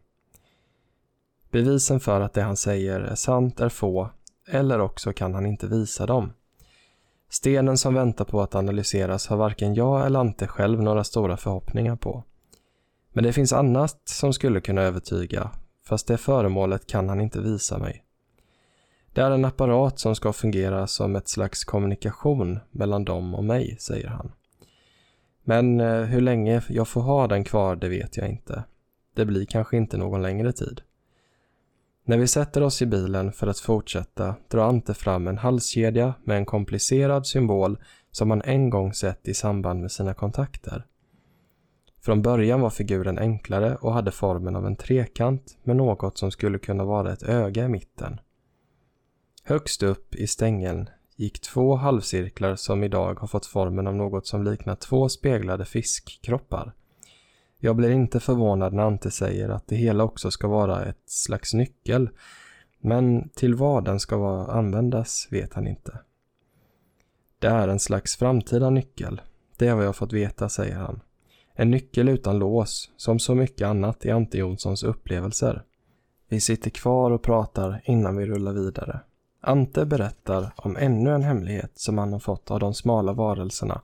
Bevisen för att det han säger är sant är få, eller också kan han inte visa dem. Stenen som väntar på att analyseras har varken jag eller Ante själv några stora förhoppningar på. Men det finns annat som skulle kunna övertyga, fast det föremålet kan han inte visa mig. Det är en apparat som ska fungera som ett slags kommunikation mellan dem och mig, säger han. Men eh, hur länge jag får ha den kvar, det vet jag inte. Det blir kanske inte någon längre tid. När vi sätter oss i bilen för att fortsätta drar Ante fram en halskedja med en komplicerad symbol som han en gång sett i samband med sina kontakter. Från början var figuren enklare och hade formen av en trekant med något som skulle kunna vara ett öga i mitten. Högst upp i stängeln gick två halvcirklar som idag har fått formen av något som liknar två speglade fiskkroppar. Jag blir inte förvånad när Ante säger att det hela också ska vara ett slags nyckel, men till vad den ska användas vet han inte. Det är en slags framtida nyckel, det är vad jag fått veta, säger han. En nyckel utan lås, som så mycket annat i Ante Jonssons upplevelser. Vi sitter kvar och pratar innan vi rullar vidare. Ante berättar om ännu en hemlighet som han har fått av de smala varelserna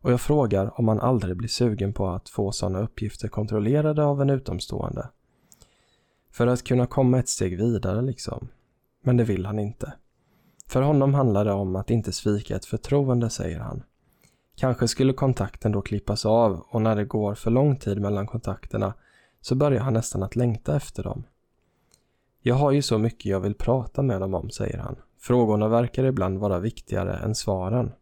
och jag frågar om han aldrig blir sugen på att få sådana uppgifter kontrollerade av en utomstående. För att kunna komma ett steg vidare liksom. Men det vill han inte. För honom handlar det om att inte svika ett förtroende, säger han. Kanske skulle kontakten då klippas av och när det går för lång tid mellan kontakterna så börjar han nästan att längta efter dem. Jag har ju så mycket jag vill prata med dem om, säger han. Frågorna verkar ibland vara viktigare än svaren.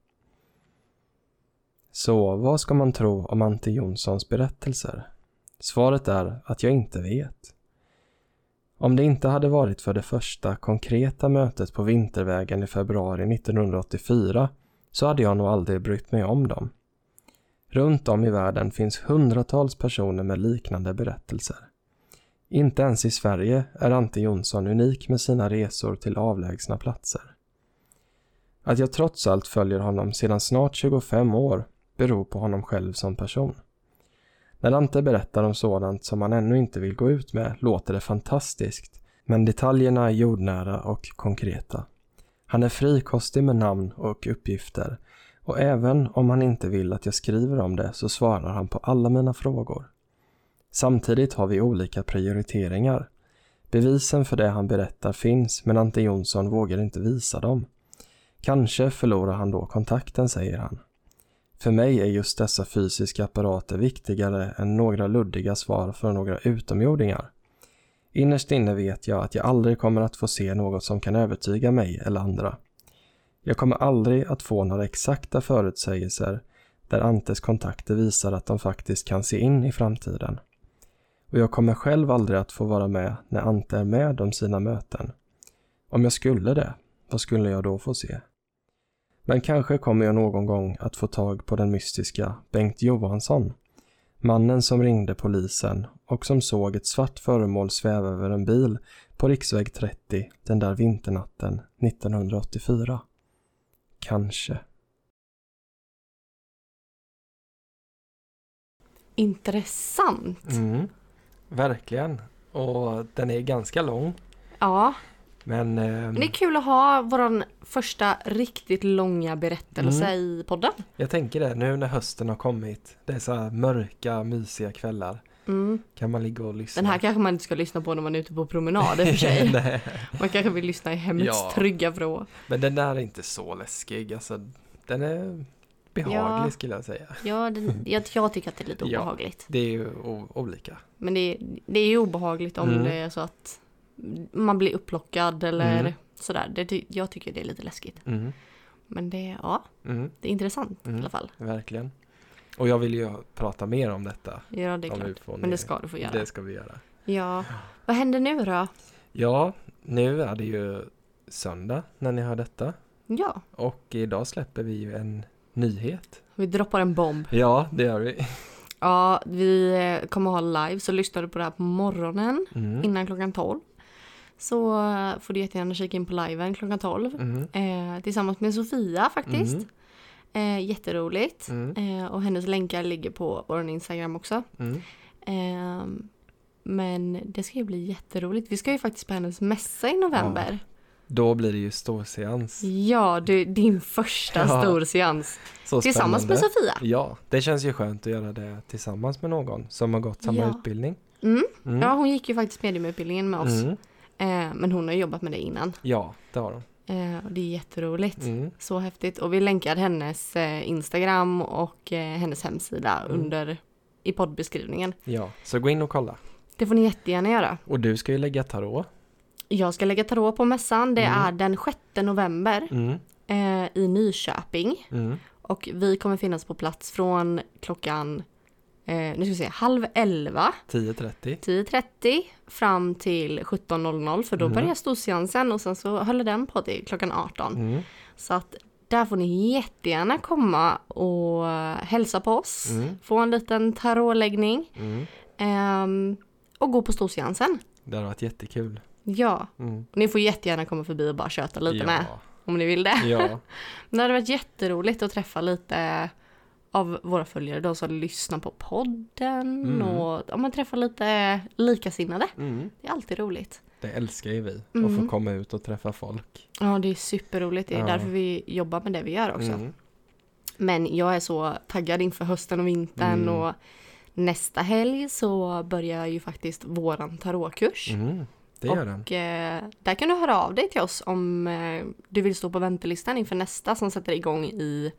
Så vad ska man tro om Ante Jonssons berättelser? Svaret är att jag inte vet. Om det inte hade varit för det första konkreta mötet på Vintervägen i februari 1984 så hade jag nog aldrig brytt mig om dem. Runt om i världen finns hundratals personer med liknande berättelser. Inte ens i Sverige är Ante Jonsson unik med sina resor till avlägsna platser. Att jag trots allt följer honom sedan snart 25 år beror på honom själv som person. När Ante berättar om sådant som han ännu inte vill gå ut med låter det fantastiskt, men detaljerna är jordnära och konkreta. Han är frikostig med namn och uppgifter och även om han inte vill att jag skriver om det så svarar han på alla mina frågor. Samtidigt har vi olika prioriteringar. Bevisen för det han berättar finns men Ante Jonsson vågar inte visa dem. Kanske förlorar han då kontakten, säger han. För mig är just dessa fysiska apparater viktigare än några luddiga svar från några utomjordingar. Innerst inne vet jag att jag aldrig kommer att få se något som kan övertyga mig eller andra. Jag kommer aldrig att få några exakta förutsägelser där Antes kontakter visar att de faktiskt kan se in i framtiden. Och jag kommer själv aldrig att få vara med när Ante är med om sina möten. Om jag skulle det, vad skulle jag då få se? Men kanske kommer jag någon gång att få tag på den mystiska Bengt Johansson. Mannen som ringde polisen och som såg ett svart föremål sväva över en bil på riksväg 30 den där vinternatten 1984. Kanske. Intressant. Mm, verkligen. Och den är ganska lång. Ja, Men... Eh, det är kul att ha vår första riktigt långa berättelse Mm. i podden. jag tänker det nu när hösten har kommit. Det är så här mörka, mysiga kvällar. Mm. Kan man ligga och lyssna. Den här kanske man inte ska lyssna på när man är ute på promenad i och för sig. Man kanske vill lyssna i hemmets Ja. trygga vrå. Men den där är inte så läskig. Alltså, den är behaglig Ja. skulle jag säga. Ja, det, jag, jag tycker att det är lite Ja. obehagligt. Det är ju olika. Men det, det är ju obehagligt om Mm. det är så att man blir upplockad eller Mm. sådär. Det, jag tycker det är lite läskigt. Mm. Men det, ja, Mm. det är intressant Mm. i alla fall. Verkligen. Och jag vill ju prata mer om detta. Ja, det är klart. Men det ska du få göra. Det ska vi göra. Ja. Vad händer nu då? Ja, nu är det ju söndag när ni hör detta. Ja, Och idag släpper vi ju en nyhet. vi droppar en bomb. Ja, det gör vi. Ja, vi eh, kommer ha live, så lyssnar du på det här på morgonen Mm. innan klockan 12. Så eh, får du jättegärna kika in på liven klockan 12. Mm. Eh, tillsammans med Sofia faktiskt. Mm. Eh, jätteroligt. Mm. Eh, och hennes länkar ligger på vår Instagram också. Mm. Ehm, men det ska ju bli jätteroligt. Vi ska ju faktiskt på hennes mässa i november. Då blir det ju storseans. Ja, du, din första Ja. storseans. Tillsammans med. Sofia. Ja, det känns ju skönt att göra det tillsammans med någon som har gått samma Ja. utbildning. Mm. Mm. Ja, hon gick ju faktiskt mediumutbildningen med oss. Mm. Eh, men hon har jobbat med det innan. Ja, det har de. Eh, och det är jätteroligt. Mm. Så häftigt. Och vi länkar hennes eh, Instagram och eh, hennes hemsida Mm. under i poddbeskrivningen. Ja, så gå in och kolla. Det får ni jättegärna göra. Och du ska ju lägga tarot. Jag ska lägga tarot på mässan. Det Mm. är den 6 november Mm. eh, i Nyköping. Mm. Och vi kommer finnas på plats från klockan eh, nu ska vi se, halv elva 10.30. 10.30 fram till 17.00 för då Mm. börjar storseansen och sen så håller den på till klockan 18. Mm. Så att där får ni jättegärna komma och hälsa på oss, Mm. få en liten tarotläggning ehm, och gå på storseansen. Det har varit jättekul. Ja, Mm. ni får jättegärna komma förbi och bara köta lite ja. med om ni vill det. Ja. Men det hade varit jätteroligt att träffa lite av våra följare, de som lyssnar på podden Mm. och ja, men träffa lite likasinnade. Mm. Det är alltid roligt. Det älskar ju vi. Att Mm. få komma ut och träffa folk. Ja, det är superroligt. Det är Ja. därför vi jobbar med det vi gör också. Mm. Men jag är så taggad inför hösten och vintern Mm. och nästa helg så börjar ju faktiskt våran tarotkurs. Det gör den. Och eh, där kan du höra av dig till oss om eh, du vill stå på väntelistan inför nästa som sätter igång i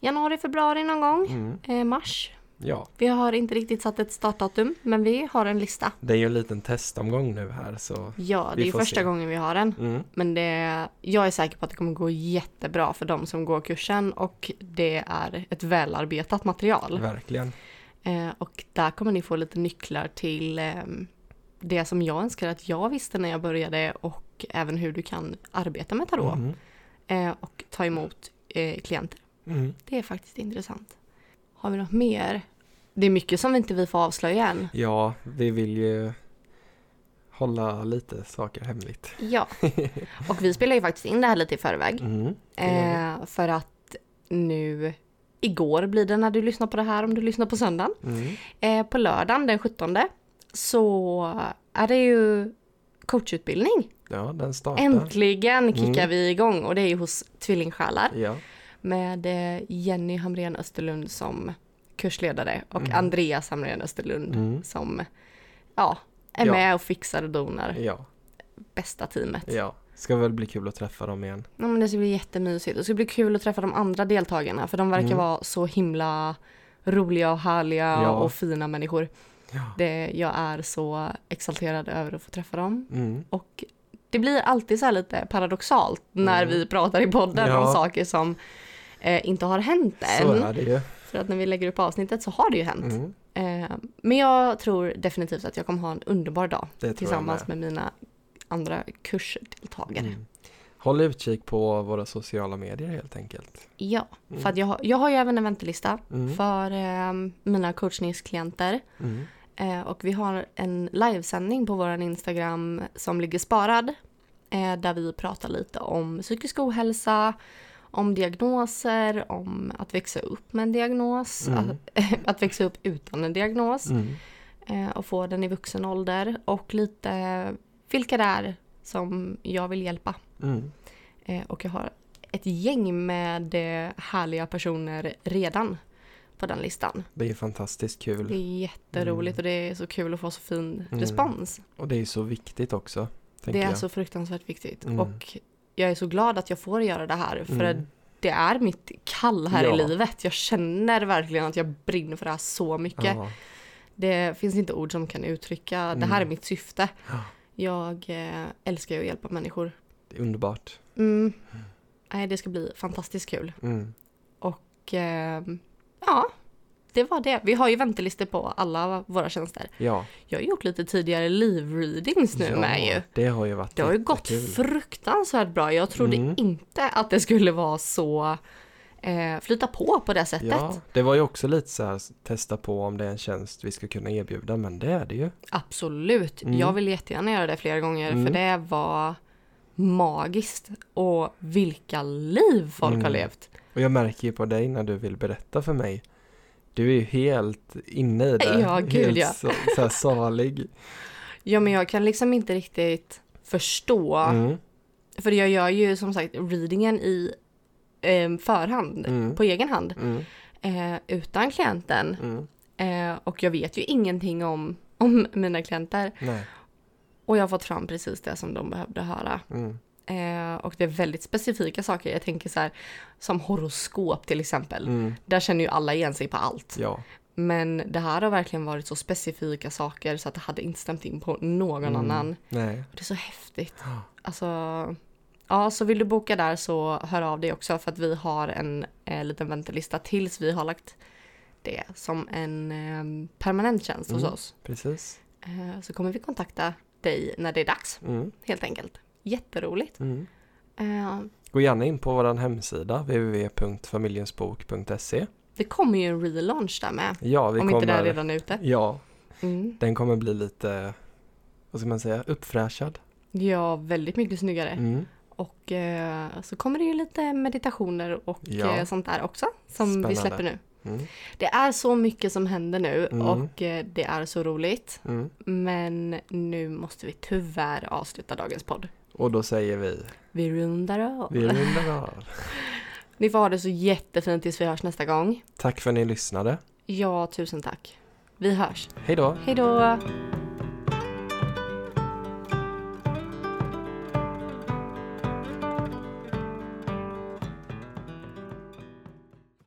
januari, februari någon gång. Mm. Eh, mars. Ja, Vi har inte riktigt satt ett startdatum men vi har en lista. det är ju en liten testomgång nu här så. Ja, det är första se. gången vi har den. Mm. Men det, jag är säker på att det kommer gå jättebra för de som går kursen och det är ett välarbetat material. Verkligen. Eh, och där kommer ni få lite nycklar till eh, det som jag önskar att jag visste när jag började och även hur du kan arbeta med tarot Mm. eh, och ta emot eh, klienter. Mm. Det är faktiskt intressant. Har vi något mer? Det är mycket som inte vi får avslöja än. Ja, vi vill ju hålla lite saker hemligt. Ja, och vi spelar ju faktiskt in det här lite i förväg. Mm. Eh, för att nu, igår blir det när du lyssnar på det här om du lyssnar på söndagen. Mm. Eh, på lördagen den 17 så är det ju coachutbildning. Ja, den startar. Äntligen kickar Mm. vi igång och det är ju hos Tvillingsjälar Ja. med eh, Jenny Hamrén Österlund som kursledare och Mm. Andreas Hamrén Österlund Mm. som ja, är Ja. med och fixar och donar. Ja. Bästa teamet. Ja. Ska väl bli kul att träffa dem igen. Ja, men det ska bli jättemysigt. Det ska bli kul att träffa de andra deltagarna för de verkar Mm. vara så himla roliga och härliga Ja. och fina människor. Ja. Det, jag är så exalterad över att få träffa dem. Mm. Och det blir alltid så här lite paradoxalt när Mm. vi pratar i podden Ja. om saker som eh, inte har hänt Så än. är det ju. För att när vi lägger upp avsnittet så har det ju hänt. Mm. Eh, men jag tror definitivt att jag kommer ha en underbar dag tillsammans med. med mina andra kursdeltagare. Mm. Håll utkik på våra sociala medier helt enkelt. Ja, Mm. för att jag, har- jag har ju även en väntelista Mm. för eh, mina coachningsklienter. Mm. Eh, och vi har en livesändning på vår Instagram som ligger sparad. Eh, där vi pratar lite om psykisk ohälsa, om diagnoser, om att växa upp med en diagnos, Mm. att, att växa upp utan en diagnos Mm. eh, och få den i vuxen ålder. Och lite vilka det är som jag vill hjälpa. Mm. Eh, och jag har ett gäng med härliga personer redan på den listan. Det är fantastiskt Det kul. är jätteroligt och det är så kul att få så fin Mm. respons. Och det är så viktigt också. Det är jag. så fruktansvärt viktigt. Mm. Och jag är så glad att jag får göra det här. För Mm. det är mitt kall här Ja. i livet. Jag känner verkligen att jag brinner för det här så mycket. Ja. Det finns inte ord som kan uttrycka, det här är Mm. mitt syfte. Ja. Jag eh, älskar ju att hjälpa människor. Det är underbart. Mm. Nej, det ska bli fantastiskt kul. Mm. Och eh, ja, det var det. Vi har ju väntelistor på alla våra tjänster. Ja. Jag har gjort lite tidigare live-readings nu ja, med ju. Det har ju varit Det har ju gått jättekul. fruktansvärt bra. Jag trodde Mm. inte att det skulle vara så eh, flyta på på det sättet. Ja, det var ju också lite så här testa på om det är en tjänst vi ska kunna erbjuda, men det är det ju. Absolut. Mm. Jag vill jättegärna göra det flera gånger Mm. för det var magiskt. Och vilka liv folk har Mm. levt. Och jag märker ju på dig när du vill berätta för mig. Du är ju helt inne i det. Ja, gud, helt ja. Så, så här salig. Ja, men jag kan liksom inte riktigt förstå. Mm. För jag gör ju som sagt readingen i eh, förhand, Mm. på egen hand, Mm. eh, utan klienten. Mm. Eh, och jag vet ju ingenting om, om mina klienter. Nej. Och jag har fått fram precis det som de behövde höra. Mm. Eh, och det är väldigt specifika saker. Jag tänker så här, som horoskop till exempel. Mm. Där känner ju alla igen sig på allt. Ja. Men det här har verkligen varit så specifika saker så att det hade inte stämt in på någon Mm. annan. Nej. Och det är så häftigt. Ja. Alltså, ja, så vill du boka där så hör av dig också för att vi har en eh, liten väntelista tills vi har lagt det som en eh, permanent tjänst hos Mm. oss. Precis. Eh, så kommer vi kontakta dig när det är dags, Mm. helt enkelt. Jätteroligt. Mm. Eh, Gå gärna in på vår hemsida www.familjensbok.se det kommer ju en relaunch där med, Ja, vi om kommer... inte det redan är ute. Ja, Mm. den kommer bli lite, vad ska man säga, uppfräschad. Ja, väldigt mycket snyggare. Mm. Och eh, så kommer det ju lite meditationer och Ja. eh, sånt där också som vi Spännande. släpper nu. Mm. Det är så mycket som händer nu Mm. och eh, det är så roligt. Mm. Men nu måste vi tyvärr avsluta dagens podd. Och då säger vi, Vi rundar av. vi rundar av. Ni får ha det så jättefint tills vi hörs nästa gång. Tack för att ni lyssnade. Ja, tusen tack. Vi hörs. Hej då! Hej då!